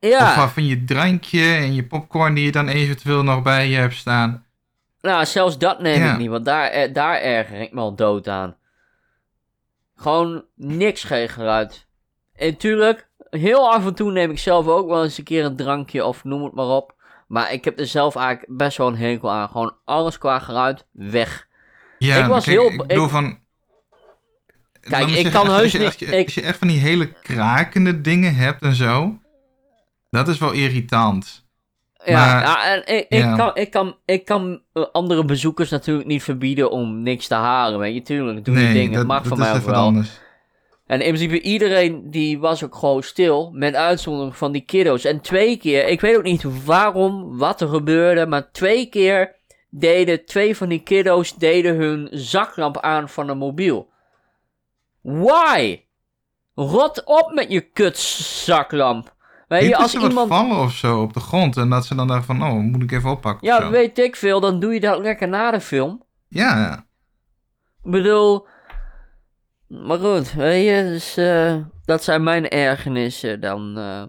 Of Ja, van- van je drankje en je popcorn die je dan eventueel nog bij je hebt staan. Nou, zelfs dat neem Ja. ik niet, want daar, eh, daar erger ik me al dood aan. Gewoon niks geen geluid. En tuurlijk, heel af en toe neem ik zelf ook wel eens een keer een drankje of noem het maar op. Maar ik heb er zelf eigenlijk best wel een hekel aan. Gewoon alles qua geluid weg. Ja, Ik was kijk, heel- Ik bedoel ik- van... Kijk, ik zeggen, kan als heus je- niet- Als je, ik- als je echt van die hele krakende dingen hebt en zo... Dat is wel irritant. Ja, Maar- ja, en ik, ik, ja. kan, ik kan, ik kan andere bezoekers natuurlijk niet verbieden om niks te halen. Weet je, tuurlijk, doe je dingen. dat, Het mag van mij ook wel. anders. En in principe iedereen die was ook gewoon stil, met uitzondering van die kiddo's. En twee keer, ik weet ook niet waarom, wat er gebeurde, maar twee keer deden twee van die kiddo's deden hun zaklamp aan van een mobiel. Why? Rot op met je kutzaklamp. Weet je, als iemand... vallen of zo op de grond en dat ze dan dachten van... Oh, moet ik even oppakken Ja, weet ik veel, dan doe je dat lekker na de film. Ja, ja. Ik bedoel. Maar goed, weet je, dus, eh, dat zijn mijn ergernissen dan. eh.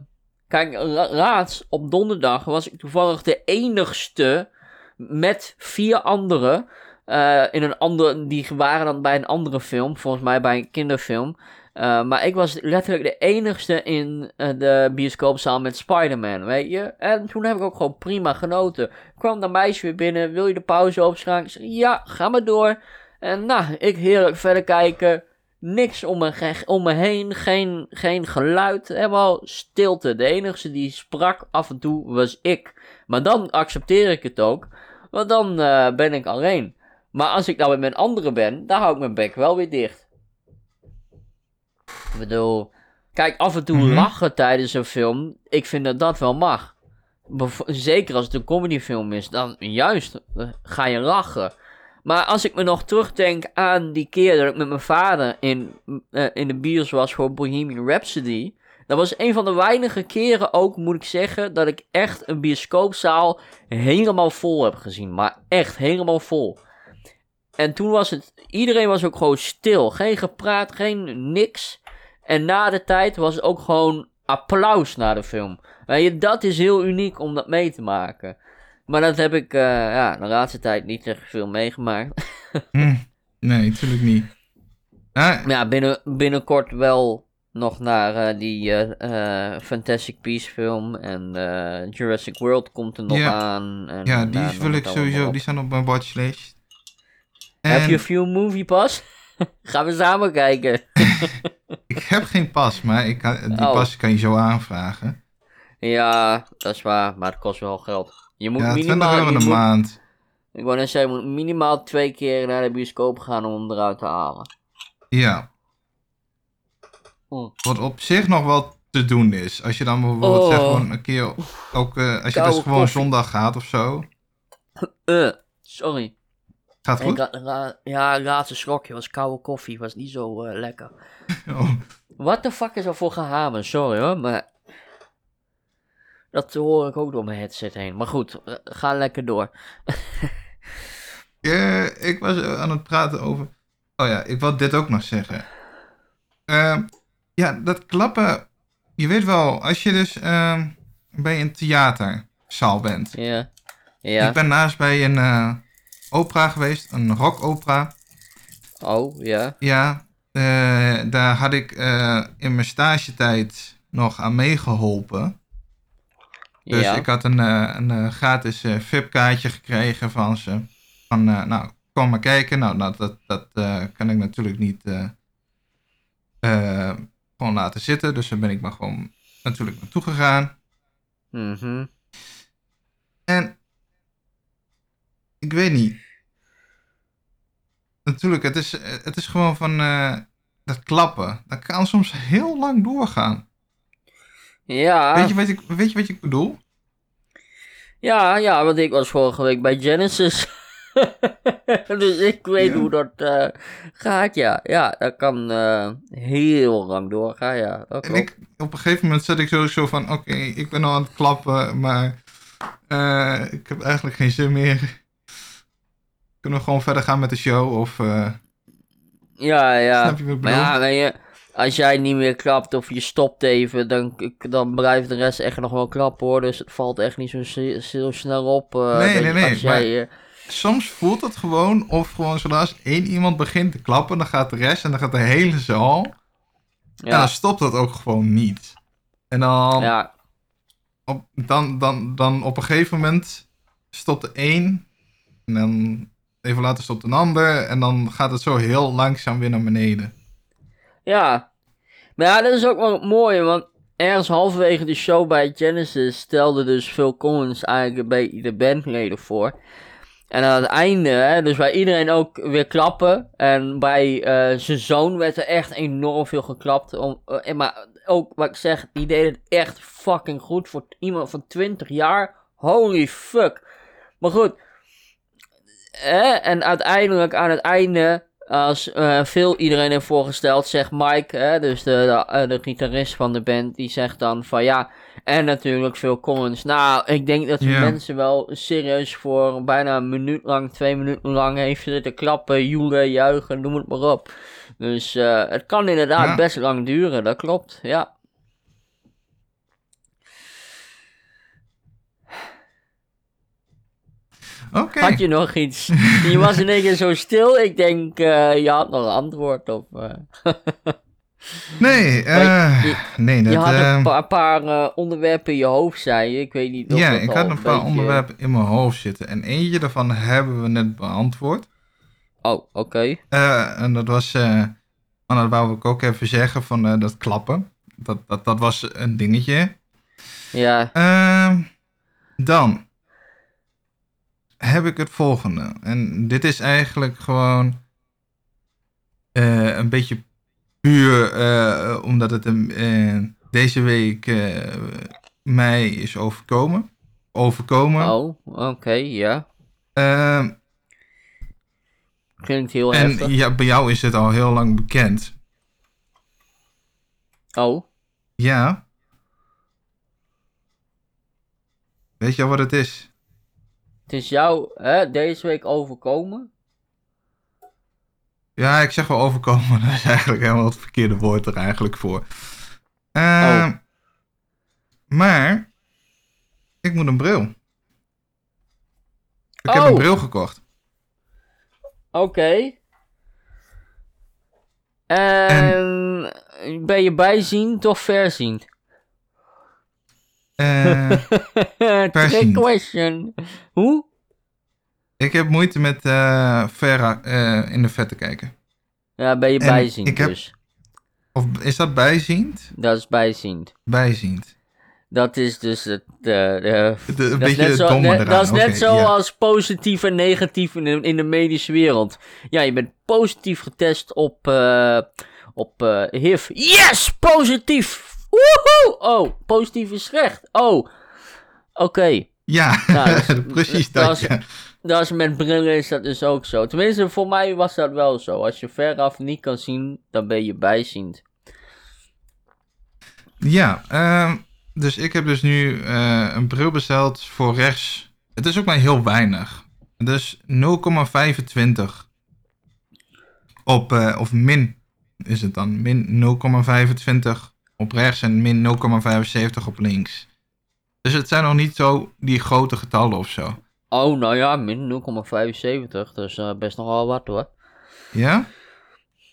Kijk, la- laatst op donderdag was ik toevallig de enigste met vier anderen. eh, in een andere, die waren dan bij een andere film, volgens mij bij een kinderfilm. Eh, maar ik was letterlijk de enigste in eh, de bioscoopzaal met Spider-Man, weet je. En toen heb ik ook gewoon prima genoten. Kwam dat meisje weer binnen, wil je de pauze opschrijven? Ik ja, ga maar door. En nou, ik heerlijk verder kijken. Niks om me, om me heen, geen, geen geluid, helemaal stilte. De enige die sprak af en toe was ik. Maar dan accepteer ik het ook, want dan eh, ben ik alleen. Maar als ik nou met mijn anderen ben, dan hou ik mijn bek wel weer dicht. Ik bedoel, kijk, af en toe Mhm. lachen tijdens een film, ik vind dat dat wel mag. Zeker als het een comedyfilm is, dan juist eh, ga je lachen. Maar als ik me nog terugdenk aan die keer dat ik met mijn vader in, eh, in de bios was voor Bohemian Rhapsody. Dat was een van de weinige keren ook, moet ik zeggen, dat ik echt een bioscoopzaal helemaal vol heb gezien. Maar echt helemaal vol. En toen was het, iedereen was ook gewoon stil. Geen gepraat, geen niks. En na de tijd was het ook gewoon applaus naar de film. Weet je, dat is heel uniek om dat mee te maken. Maar dat heb ik uh, ja, de laatste tijd niet echt veel meegemaakt. hm, nee, natuurlijk niet. Ah. Ja, binnen, binnenkort wel nog naar uh, die uh, Fantastic Beasts film en Jurassic World komt er nog aan. En, ja, die wil ik sowieso, die staan op mijn watchlist. En... Heb je veel movie pas? Gaan we samen kijken. ik heb geen pas, maar ik die oh. pas kan je zo aanvragen. Ja, dat is waar, maar het kost wel geld. Je moet ja, minimaal, euro een maand. Ik wou net zeggen, je moet minimaal twee keer naar de bioscoop gaan om hem eruit te halen. Ja. Hm. Wat op zich nog wel te doen is. Als je dan bijvoorbeeld oh. zeg gewoon een keer, ook uh, als je dus gewoon zondag gaat of zo. Uh, sorry. Gaat goed? Ra ja, laatste slokje was koude koffie, was niet zo uh, lekker. oh. Wat de fuck is er voor gehamen? Sorry hoor, maar dat hoor ik ook door mijn headset heen. Maar goed, uh, ga lekker door. ja, ik was aan het praten over. Oh ja, ik wil dit ook nog zeggen. Uh, ja, dat klappen. Je weet wel, als je dus uh, bij een theaterzaal bent. Ja. ja. Ik ben naast bij een opera geweest, een rockopera. Oh, ja. Ja, uh, daar had ik uh, in mijn stagetijd nog aan meegeholpen. Dus ja. ik had een, een gratis VIP-kaartje gekregen van ze. Van, nou, kom maar kijken. Nou, nou dat, dat kan ik natuurlijk niet gewoon laten zitten. Dus daar ben ik maar gewoon natuurlijk naartoe gegaan. Mhm. En ik weet niet. Natuurlijk, het is, het is gewoon van uh, dat klappen. Dat kan soms heel lang doorgaan. Ja. Weet je wat ik, weet je wat ik bedoel? Ja, ja, want ik was vorige week bij Genesis. dus ik weet hoe dat uh, gaat, ja. Ja, dat kan uh, heel lang doorgaan, ja. en ik, op een gegeven moment zat ik sowieso van... Oké, ik ben al aan het klappen, maar... Uh, ik heb eigenlijk geen zin meer. Kunnen we gewoon verder gaan met de show, of... ja, ja. Snap je wat ik bedoel? Maar ja, je, als jij niet meer klapt of je stopt even... Dan, dan blijft de rest echt nog wel klappen, hoor. Dus het valt echt niet zo, zo snel op. nee, nee, nee. Als jij, soms voelt het gewoon of gewoon zodra één iemand begint te klappen, dan gaat de rest en dan gaat de hele zaal. Ja. En dan stopt dat ook gewoon niet. En dan, ja. op, dan, dan, dan op een gegeven moment stopt de één. En dan even later stopt een ander. En dan gaat het zo heel langzaam weer naar beneden. Ja. Maar ja, dat is ook wel mooi, want ergens halverwege de show bij Genesis stelde dus Phil Collins eigenlijk bij de bandleden voor. En aan het einde, hè, dus bij iedereen ook weer klappen. En bij uh, zijn zoon werd er echt enorm veel geklapt. Om, uh, maar ook wat ik zeg, die deed het echt fucking goed voor iemand van 20 jaar. Holy fuck. Maar goed. Hè, en uiteindelijk aan het einde als uh, veel iedereen heeft voorgesteld, zegt Mike, hè, dus de, de, eh, de, gitarist van de band, die zegt dan van ja, en natuurlijk veel Collins. Nou, ik denk dat yeah. mensen wel serieus voor bijna een minuut lang, twee minuten lang heeft zitten klappen, joelen, juichen, noem het maar op. Dus uh, het kan inderdaad ja. best lang duren, dat klopt, ja. Had je nog iets? Je was in één keer zo stil. Ik denk, uh, je had nog een antwoord op. Uh. nee, uh, je, nee. Dat, je had een paar, paar onderwerpen in je hoofd, zei je. Ik weet niet of Ja, ik had een paar beetje... onderwerpen in mijn hoofd zitten. En eentje daarvan hebben we net beantwoord. Oh, oké. Okay. en dat was, en dat wou ik ook even zeggen, van dat klappen. Dat, dat, dat was een dingetje. Ja. Ehm, dan heb ik het volgende. En dit is eigenlijk gewoon uh, een beetje puur uh, omdat het uh, deze week mij is overkomen. Overkomen. Oh, oké, ja. Ehm, Klinkt heel en heftig. ja, bij jou is het al heel lang bekend. Oh. Ja. Weet je al wat het is? Het is jou hè, deze week overkomen. Ja, ik zeg wel overkomen. Dat is eigenlijk helemaal het verkeerde woord er eigenlijk voor. Uh, oh. Maar, ik moet een bril. Ik heb Oh. een bril gekocht. Oké. En ben je bijziend of verziend? Trick Verziend. question. Hoe? ik heb moeite met eh verra eh, in de vet te kijken. Ja, ben je En bijziend ik heb- dus. Of is dat bijziend? Dat is bijziend. Bijziend. Dat is dus het... De, de, De, een beetje net, het zo, domme eraan. dat is net zo ja. als positief en negatief in de, in de medische wereld. Ja, je bent positief getest op, op HIV. Yes, positief! Woehoe! Oh, positief is slecht. Oh, oké. Ja, Nou, precies dat dat, is- ja. Dat is met brillen is dat dus ook zo. Tenminste, voor mij was dat wel zo. Als je veraf niet kan zien, dan ben je bijziend. Ja, ehm, dus ik heb dus nu eh, een bril besteld voor rechts. Het is ook maar heel weinig. Dus 0,25 op, eh, of min is het dan, min 0,25 op rechts en min 0,75 op links. Dus het zijn nog niet zo die grote getallen of zo. Oh, nou ja, min 0,75. Dus eh, best nogal wat hoor. Ja?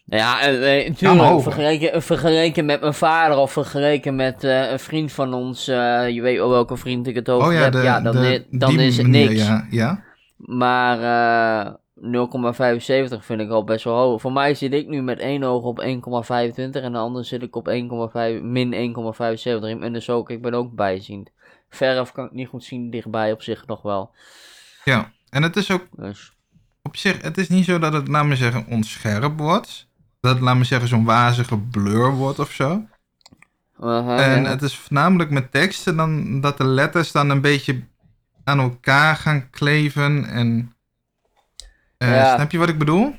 Ja, eh, eh, natuurlijk. maar hoger. vergeleken, vergeleken met mijn vader of vergeleken met eh, een vriend van ons. eh, je weet wel welke vriend ik het over Oh ja, heb. de, ja, dan, de- dan is het manier, niks. Ja, ja? Maar eh 0,75 vind ik al best wel hoog. Voor mij zit ik nu met één oog op 1,25 en de andere zit ik op 1,5 min 1,75. Ik ben dus ook, ik ben ook bijziend. Veraf kan ik niet goed zien, dichtbij op zich nog wel. ja. En het is ook Dus, op zich, het is niet zo dat het, laat me zeggen, onscherp wordt. Dat het, laat me zeggen, zo'n wazige blur wordt of zo. En ja. het is voornamelijk met teksten dan dat de letters dan een beetje aan elkaar gaan kleven. En Ja. snap je wat ik bedoel?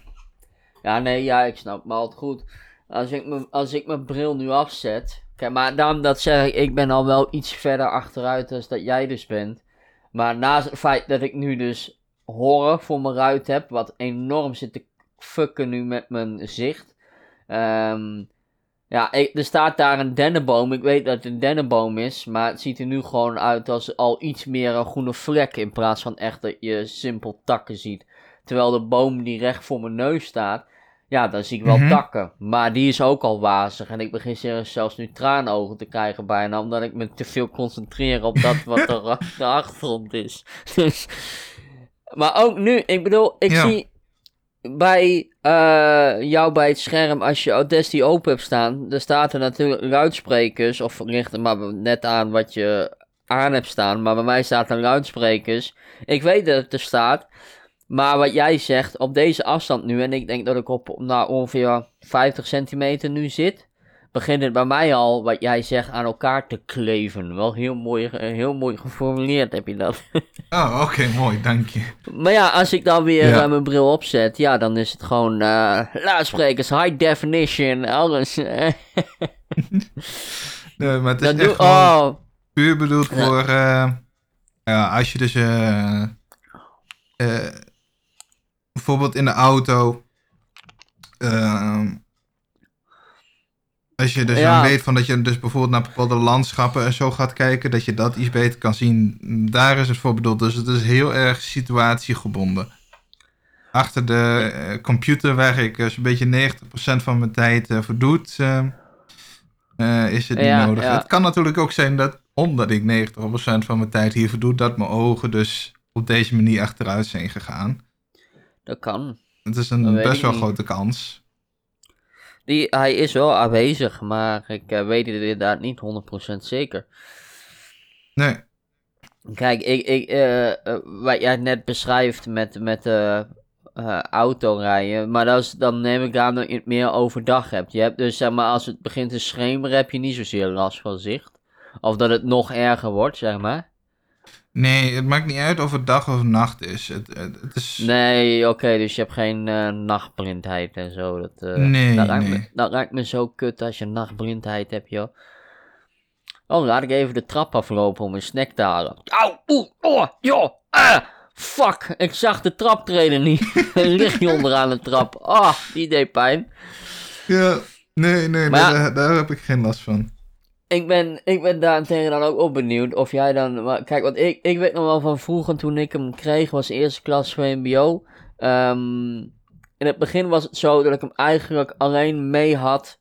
Ja, nee, ja, ik snap me altijd goed. Als ik, me, als ik mijn bril nu afzet. Kijk, maar daarom dat zeg ik, ik ben al wel iets verder achteruit dan dat jij dus bent. Maar naast het feit dat ik nu dus horen voor mijn ruit heb, wat enorm zit te fucken nu met mijn zicht. Ehm, ja, ik, er staat daar een dennenboom. Ik weet dat het een dennenboom is, maar het ziet er nu gewoon uit als al iets meer een groene vlek in plaats van echt dat je simpel takken ziet. Terwijl de boom die recht voor mijn neus staat, ja, dan zie ik wel Mhm. takken. Maar die is ook al wazig. En ik begin zelfs nu traanogen te krijgen bijna. Omdat ik me te veel concentreer op dat wat er de achtergrond is. Dus, maar ook nu, ik bedoel, ik Ja. zie bij eh, jou bij het scherm, als je Audacity open hebt staan, er staat er natuurlijk luidsprekers. Of er maar net aan wat je aan hebt staan. Maar bij mij staat er luidsprekers. Ik weet dat het er staat. Maar wat jij zegt, op deze afstand nu, en ik denk dat ik op nou, ongeveer 50 centimeter nu zit, begint het bij mij al, wat jij zegt, aan elkaar te kleven. Wel heel mooi, eh, heel mooi geformuleerd heb je dat. Oh, oké, mooi, dank je. maar ja, als ik dan weer Ja. eh, mijn bril opzet, ja, dan is het gewoon luidsprekers, high definition, alles. Nee, maar het is dat echt doe, gewoon oh, puur bedoeld voor... ja, als je dus... bijvoorbeeld in de auto... ehm, als je dus Ja. dan weet van dat je dus bijvoorbeeld naar bepaalde landschappen en zo gaat kijken, dat je dat iets beter kan zien. Daar is het voor bedoeld. Dus het is heel erg situatiegebonden. Achter de eh, computer waar ik dus een beetje 90% van mijn tijd eh voor doe, eh, eh, is het niet nodig. ja. Het kan natuurlijk ook zijn dat, omdat ik 90% van mijn tijd hiervoor doe, dat mijn ogen dus op deze manier achteruit zijn gegaan. Dat kan. Het is een best wel niet. grote kans. Die, hij is wel aanwezig, maar ik eh, weet het inderdaad niet 100% zeker. Nee. Kijk, ik, ik, eh, eh, wat jij net beschrijft met, met autorijden, maar dat is, dan neem ik aan dat je het meer overdag hebt. Je hebt dus, zeg maar, als het begint te schemeren, heb je niet zozeer last van zicht. Of dat het nog erger wordt, zeg maar. Nee, het maakt niet uit of het dag of nacht is. Het, het, het is... Nee, oké, dus je hebt geen eh, nachtblindheid en zo. Dat, eh, Nee, dat, nee. Me, dat lijkt me zo kut als je nachtblindheid hebt, joh. Oh, laat ik even de trap aflopen om een snack te halen. Au, oeh, oh, joh, ah, fuck, ik zag de traptreden niet. Er ligt je onderaan de trap. Ah, die deed pijn. Ja, nee, nee, Maar nee, daar, daar heb ik geen last van. Ik ben, ik ben daarentegen dan ook op benieuwd of jij dan... Kijk, want ik, ik weet nog wel van vroeger toen ik hem kreeg, was eerste klas VMBO. Ehm in het begin was het zo dat ik hem eigenlijk alleen mee had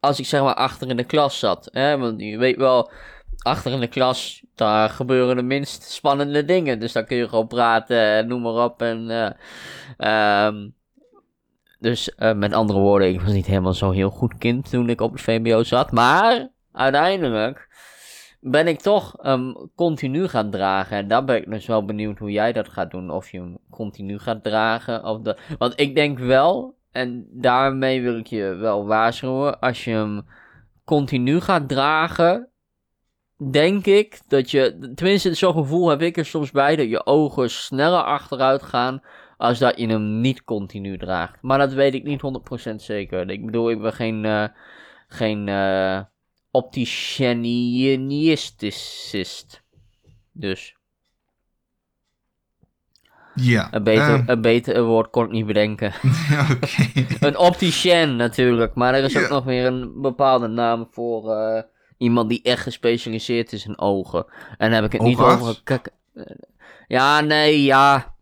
als ik zeg maar achter in de klas zat. Hè? Want je weet wel, achter in de klas, daar gebeuren de minst spannende dingen. Dus dan kun je gewoon praten, noem maar op. En, uh, dus uh, met andere woorden, ik was niet helemaal zo heel goed kind toen ik op het VMBO zat. Maar uiteindelijk ben ik toch um, continu gaan dragen. En daar ben ik dus wel benieuwd hoe jij dat gaat doen. Of je hem continu gaat dragen. Of de... Want ik denk wel, en daarmee wil ik je wel waarschuwen. Als je hem continu gaat dragen, denk ik dat je, tenminste zo'n gevoel heb ik er soms bij, dat je ogen sneller achteruit gaan als dat je hem niet continu draagt. Maar dat weet ik niet 100% zeker. Ik bedoel, ik ben geen, uh, geen uh, opticianisticist. Dus. Ja. Een beter, uh, een beter woord kon ik niet bedenken. okay. een opticien natuurlijk, maar er is ook nog weer een bepaalde naam voor uh, iemand die echt gespecialiseerd is in ogen. En dan heb ik het niet over... Kijk, ja, nee, ja.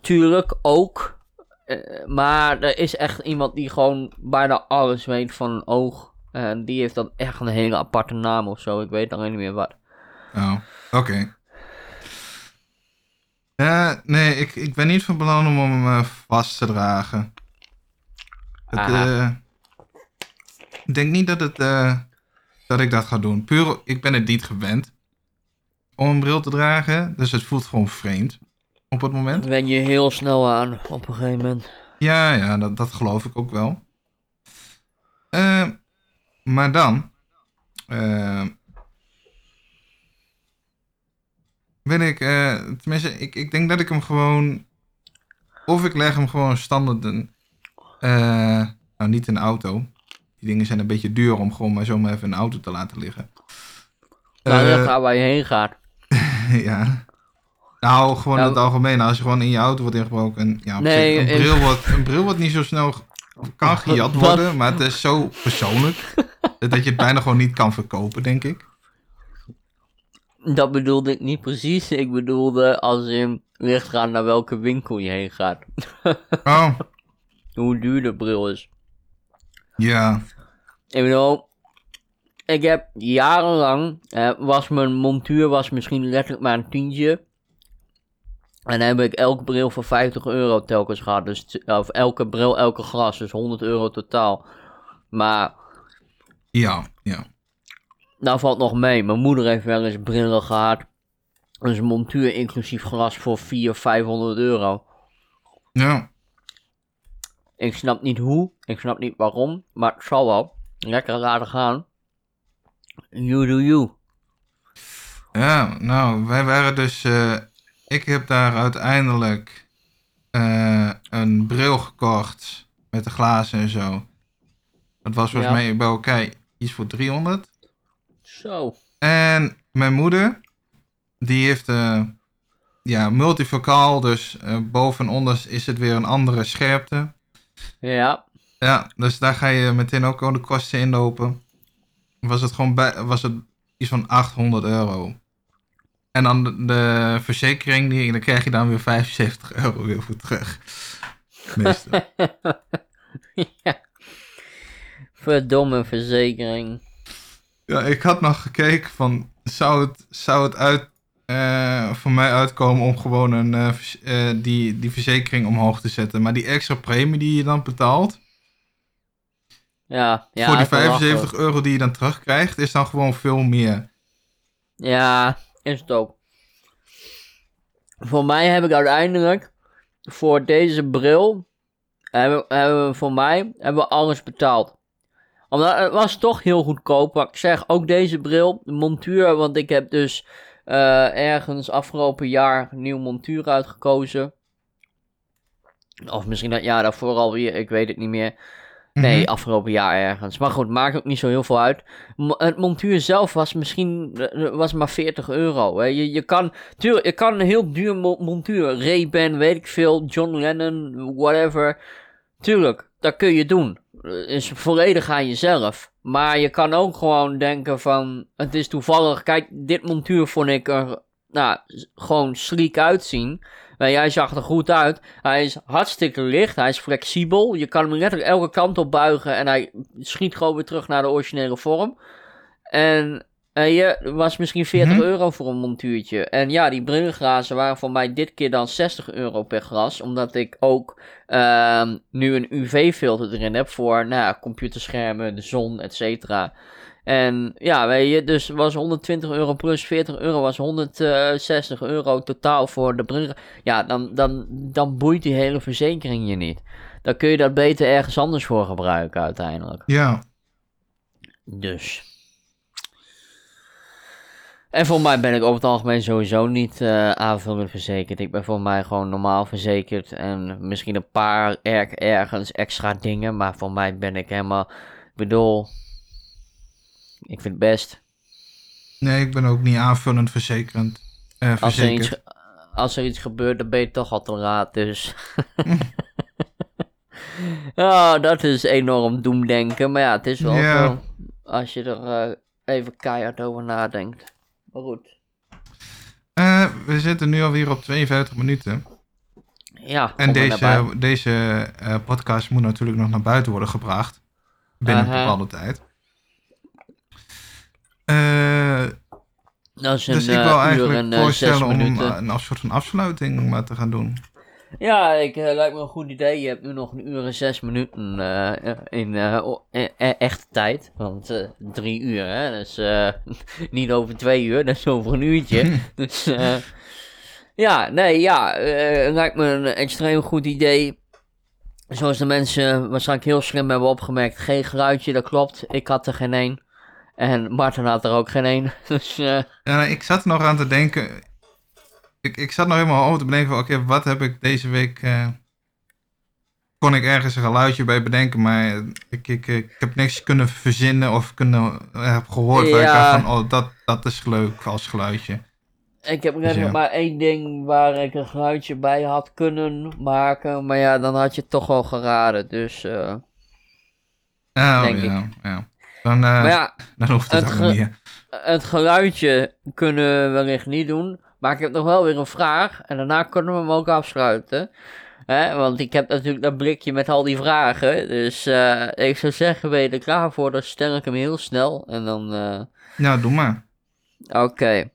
Tuurlijk ook. Uh, maar er is echt iemand die gewoon bijna alles weet van een oog. En die heeft dan echt een hele aparte naam of zo. Ik weet alleen niet meer wat. Oh, oké. Okay. Ja, nee, ik, ik ben niet van plan om hem uh, vast te dragen. Het, uh, ik denk niet dat, het, dat ik dat ga doen. Puur, ik ben het niet gewend om een bril te dragen. Dus het voelt gewoon vreemd op het moment. Ben je heel snel aan op een gegeven moment. Ja, ja, dat, dat geloof ik ook wel. maar dan wil ik, uh, tenminste, ik, ik denk dat ik hem gewoon, of ik leg hem gewoon standaard een, uh, nou niet in een auto. Die dingen zijn een beetje duur om gewoon maar zomaar even een auto te laten liggen. Nou, uh, waar je heen gaat. ja. Nou, gewoon nou, in het algemeen. Als je gewoon in je auto wordt ingebroken. En, ja, nee, een, bril wordt, een bril wordt niet zo snel kan gejat worden. Maar het is zo persoonlijk. dat je het bijna gewoon niet kan verkopen, denk ik. Dat bedoelde ik niet precies. Ik bedoelde als je ligt gaan naar welke winkel je heen gaat. Oh. Hoe duur de bril is. Ja. Ik bedoel, ik heb jarenlang, eh, was mijn montuur was misschien letterlijk maar een tientje. En dan heb ik elke bril voor 50 euro telkens gehad. Dus, of elke bril, elke glas. Dus 100 euro totaal. Maar... Ja, ja. Nou valt nog mee. Mijn moeder heeft wel eens brillen gehad. Dus een montuur inclusief glas voor 400, 500 euro. Ja. Ik snap niet hoe. Ik snap niet waarom. Maar het zal wel. Lekker laten gaan. You do you. Ja, nou, wij waren dus... Uh, ik heb daar uiteindelijk uh, een bril gekocht. Met de glazen en zo. Dat was volgens ja. mij bij elkaar iets voor 300. Zo. En mijn moeder, die heeft uh, ja, multifocaal, dus uh, boven en onder is het weer een andere scherpte. Ja. Ja, dus daar ga je meteen ook al de kosten inlopen. Was het gewoon bij, was het iets van 800 euro. En dan de, de verzekering, die, dan krijg je dan weer 75 euro weer voor terug. Meestal. ja. Verdomme verzekering. Ja, ik had nog gekeken van, zou het, zou het uit, uh, voor mij uitkomen om gewoon een, uh, uh, die, die verzekering omhoog te zetten. Maar die extra premie die je dan betaalt, ja, ja, voor die 75 euro die je dan terugkrijgt, is dan gewoon veel meer. Ja, is het ook. Voor mij heb ik uiteindelijk, voor deze bril, hebben, voor mij, hebben we alles betaald omdat het was toch heel goedkoop. Maar ik zeg ook deze bril, de montuur. Want ik heb dus uh, ergens afgelopen jaar een nieuw montuur uitgekozen. Of misschien dat jaar daarvoor alweer, ik weet het niet meer. Nee, mm -hmm. afgelopen jaar ergens. Maar goed, maakt ook niet zo heel veel uit. Het montuur zelf was misschien was maar 40 euro. Hè. Je, je, kan, tuurlijk, je kan een heel duur montuur. Ray-Ban, weet ik veel, John Lennon, whatever. Tuurlijk, dat kun je doen. is volledig aan jezelf. Maar je kan ook gewoon denken van, het is toevallig, kijk, dit montuur vond ik er, nou, gewoon sleek uitzien. Maar hij zag er goed uit. Hij is hartstikke licht. Hij is flexibel. Je kan hem letterlijk elke kant op buigen. En hij schiet gewoon weer terug naar de originele vorm. En je was misschien 40 mhm. euro voor een montuurtje. En ja, die brillenglazen waren voor mij dit keer dan 60 euro per glas. Omdat ik ook uh, nu een UV-filter erin heb voor nou, computerschermen, de zon, et cetera. En ja, weet je, dus was 120 euro plus 40 euro was 160 euro totaal voor de bril. Ja, dan, dan, dan boeit die hele verzekering je niet. Dan kun je dat beter ergens anders voor gebruiken uiteindelijk. Ja. Dus. En voor mij ben ik over het algemeen sowieso niet uh, aanvullend verzekerd. Ik ben voor mij gewoon normaal verzekerd. En misschien een paar erg ergens extra dingen. Maar voor mij ben ik helemaal. Ik bedoel, ik vind het best. Nee, ik ben ook niet aanvullend verzekerend. Uh, als, er iets, als er iets gebeurt, dan ben je toch al te laat, dus... oh, dat is enorm doemdenken. Maar ja, het is wel zo als je er uh, even keihard over nadenkt. Maar goed. Uh, we zitten nu alweer op 52 minuten. Ja, en deze, deze podcast moet natuurlijk nog naar buiten worden gebracht. Binnen een bepaalde tijd. Uh, dus ik wil uh, eigenlijk en, eh, voorstellen om een, soort van afsluiting maar te gaan doen. Ja, ik lijkt me een goed idee. Je hebt nu nog een uur en zes minuten uh, in e-, echte tijd. Want drie uur, hè. Dus niet over twee uur, dat is over een uurtje. dus ja, nee, ja. lijkt me een extreem goed idee. Zoals de mensen waarschijnlijk heel slim hebben opgemerkt. Geen geluidje, dat klopt. Ik had er geen één. En Martin had er ook geen een. Dus, uh... ja, ik zat nog aan te denken. Ik, ik zat nog helemaal over te bedenken: oké, wat heb ik deze week. Uh... kon ik ergens een geluidje bij bedenken, maar ik, ik, ik heb niks kunnen verzinnen of kunnen, heb gehoord ja. waar ik dacht van: oh, dat, dat is leuk als geluidje. Ik heb dus, maar één ding waar ik een geluidje bij had kunnen maken, maar ja, dan had je het toch wel geraden. Dus. Uh... Oh, denk ja, ik. ja. Dan, uh, ja, dan hoeft het, het niet. Het geluidje kunnen we wellicht niet doen. Maar ik heb nog wel weer een vraag. En daarna kunnen we hem ook afsluiten. Hè? Want ik heb natuurlijk dat blikje met al die vragen. Dus uh, ik zou zeggen, ben je er klaar voor? Dan stel ik hem heel snel. En dan... Uh... Nou, doe maar. Oké. Okay.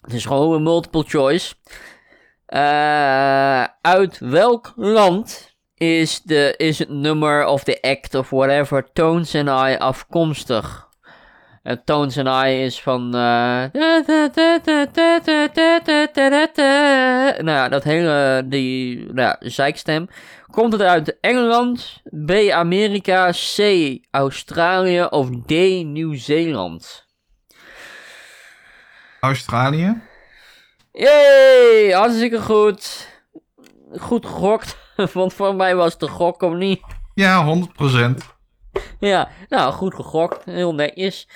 Het is gewoon een multiple choice. Uit welk land is, de, is het nummer of de act of whatever Tones and I afkomstig. Uh, Tones and I is van. Uh, nou ja, dat hele. Die nou ja, zeikstem. Komt het uit Engeland, B. Amerika, C. Australië of D. Nieuw-Zeeland? Australië? Jee, hartstikke goed. Goed gegokt. Want voor mij was het de gok of niet. Ja, 100%. Ja, nou goed gegokt. Heel netjes.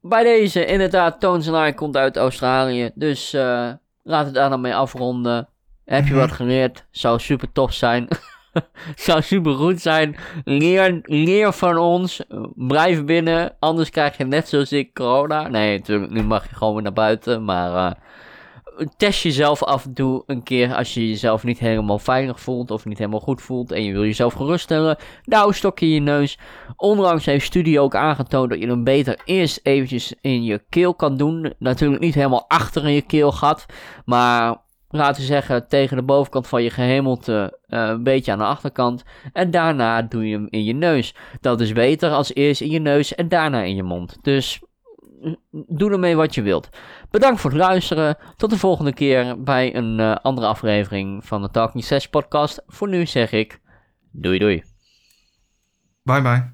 Bij deze, inderdaad, Toons en komt uit Australië. Dus uh, laat het daar dan mee afronden. Heb je mhm. wat geleerd? Zou super tof zijn. Zou super goed zijn. Leer, leer van ons. Blijf binnen. Anders krijg je net zoals ik corona. Nee, natuurlijk, nu mag je gewoon weer naar buiten. Maar uh, test jezelf af en toe een keer als je jezelf niet helemaal veilig voelt of niet helemaal goed voelt en je wil jezelf geruststellen. Nou, stokje in je neus. Onlangs heeft studie ook aangetoond dat je hem beter eerst eventjes in je keel kan doen. Natuurlijk niet helemaal achter in je keelgat, maar laten we zeggen tegen de bovenkant van je gehemelte, uh, een beetje aan de achterkant. En daarna doe je hem in je neus. Dat is beter als eerst in je neus en daarna in je mond. Dus doe ermee wat je wilt. Bedankt voor het luisteren. Tot de volgende keer bij een uh, andere aflevering van de Talking 6 podcast. Voor nu zeg ik doei doei. Bye bye.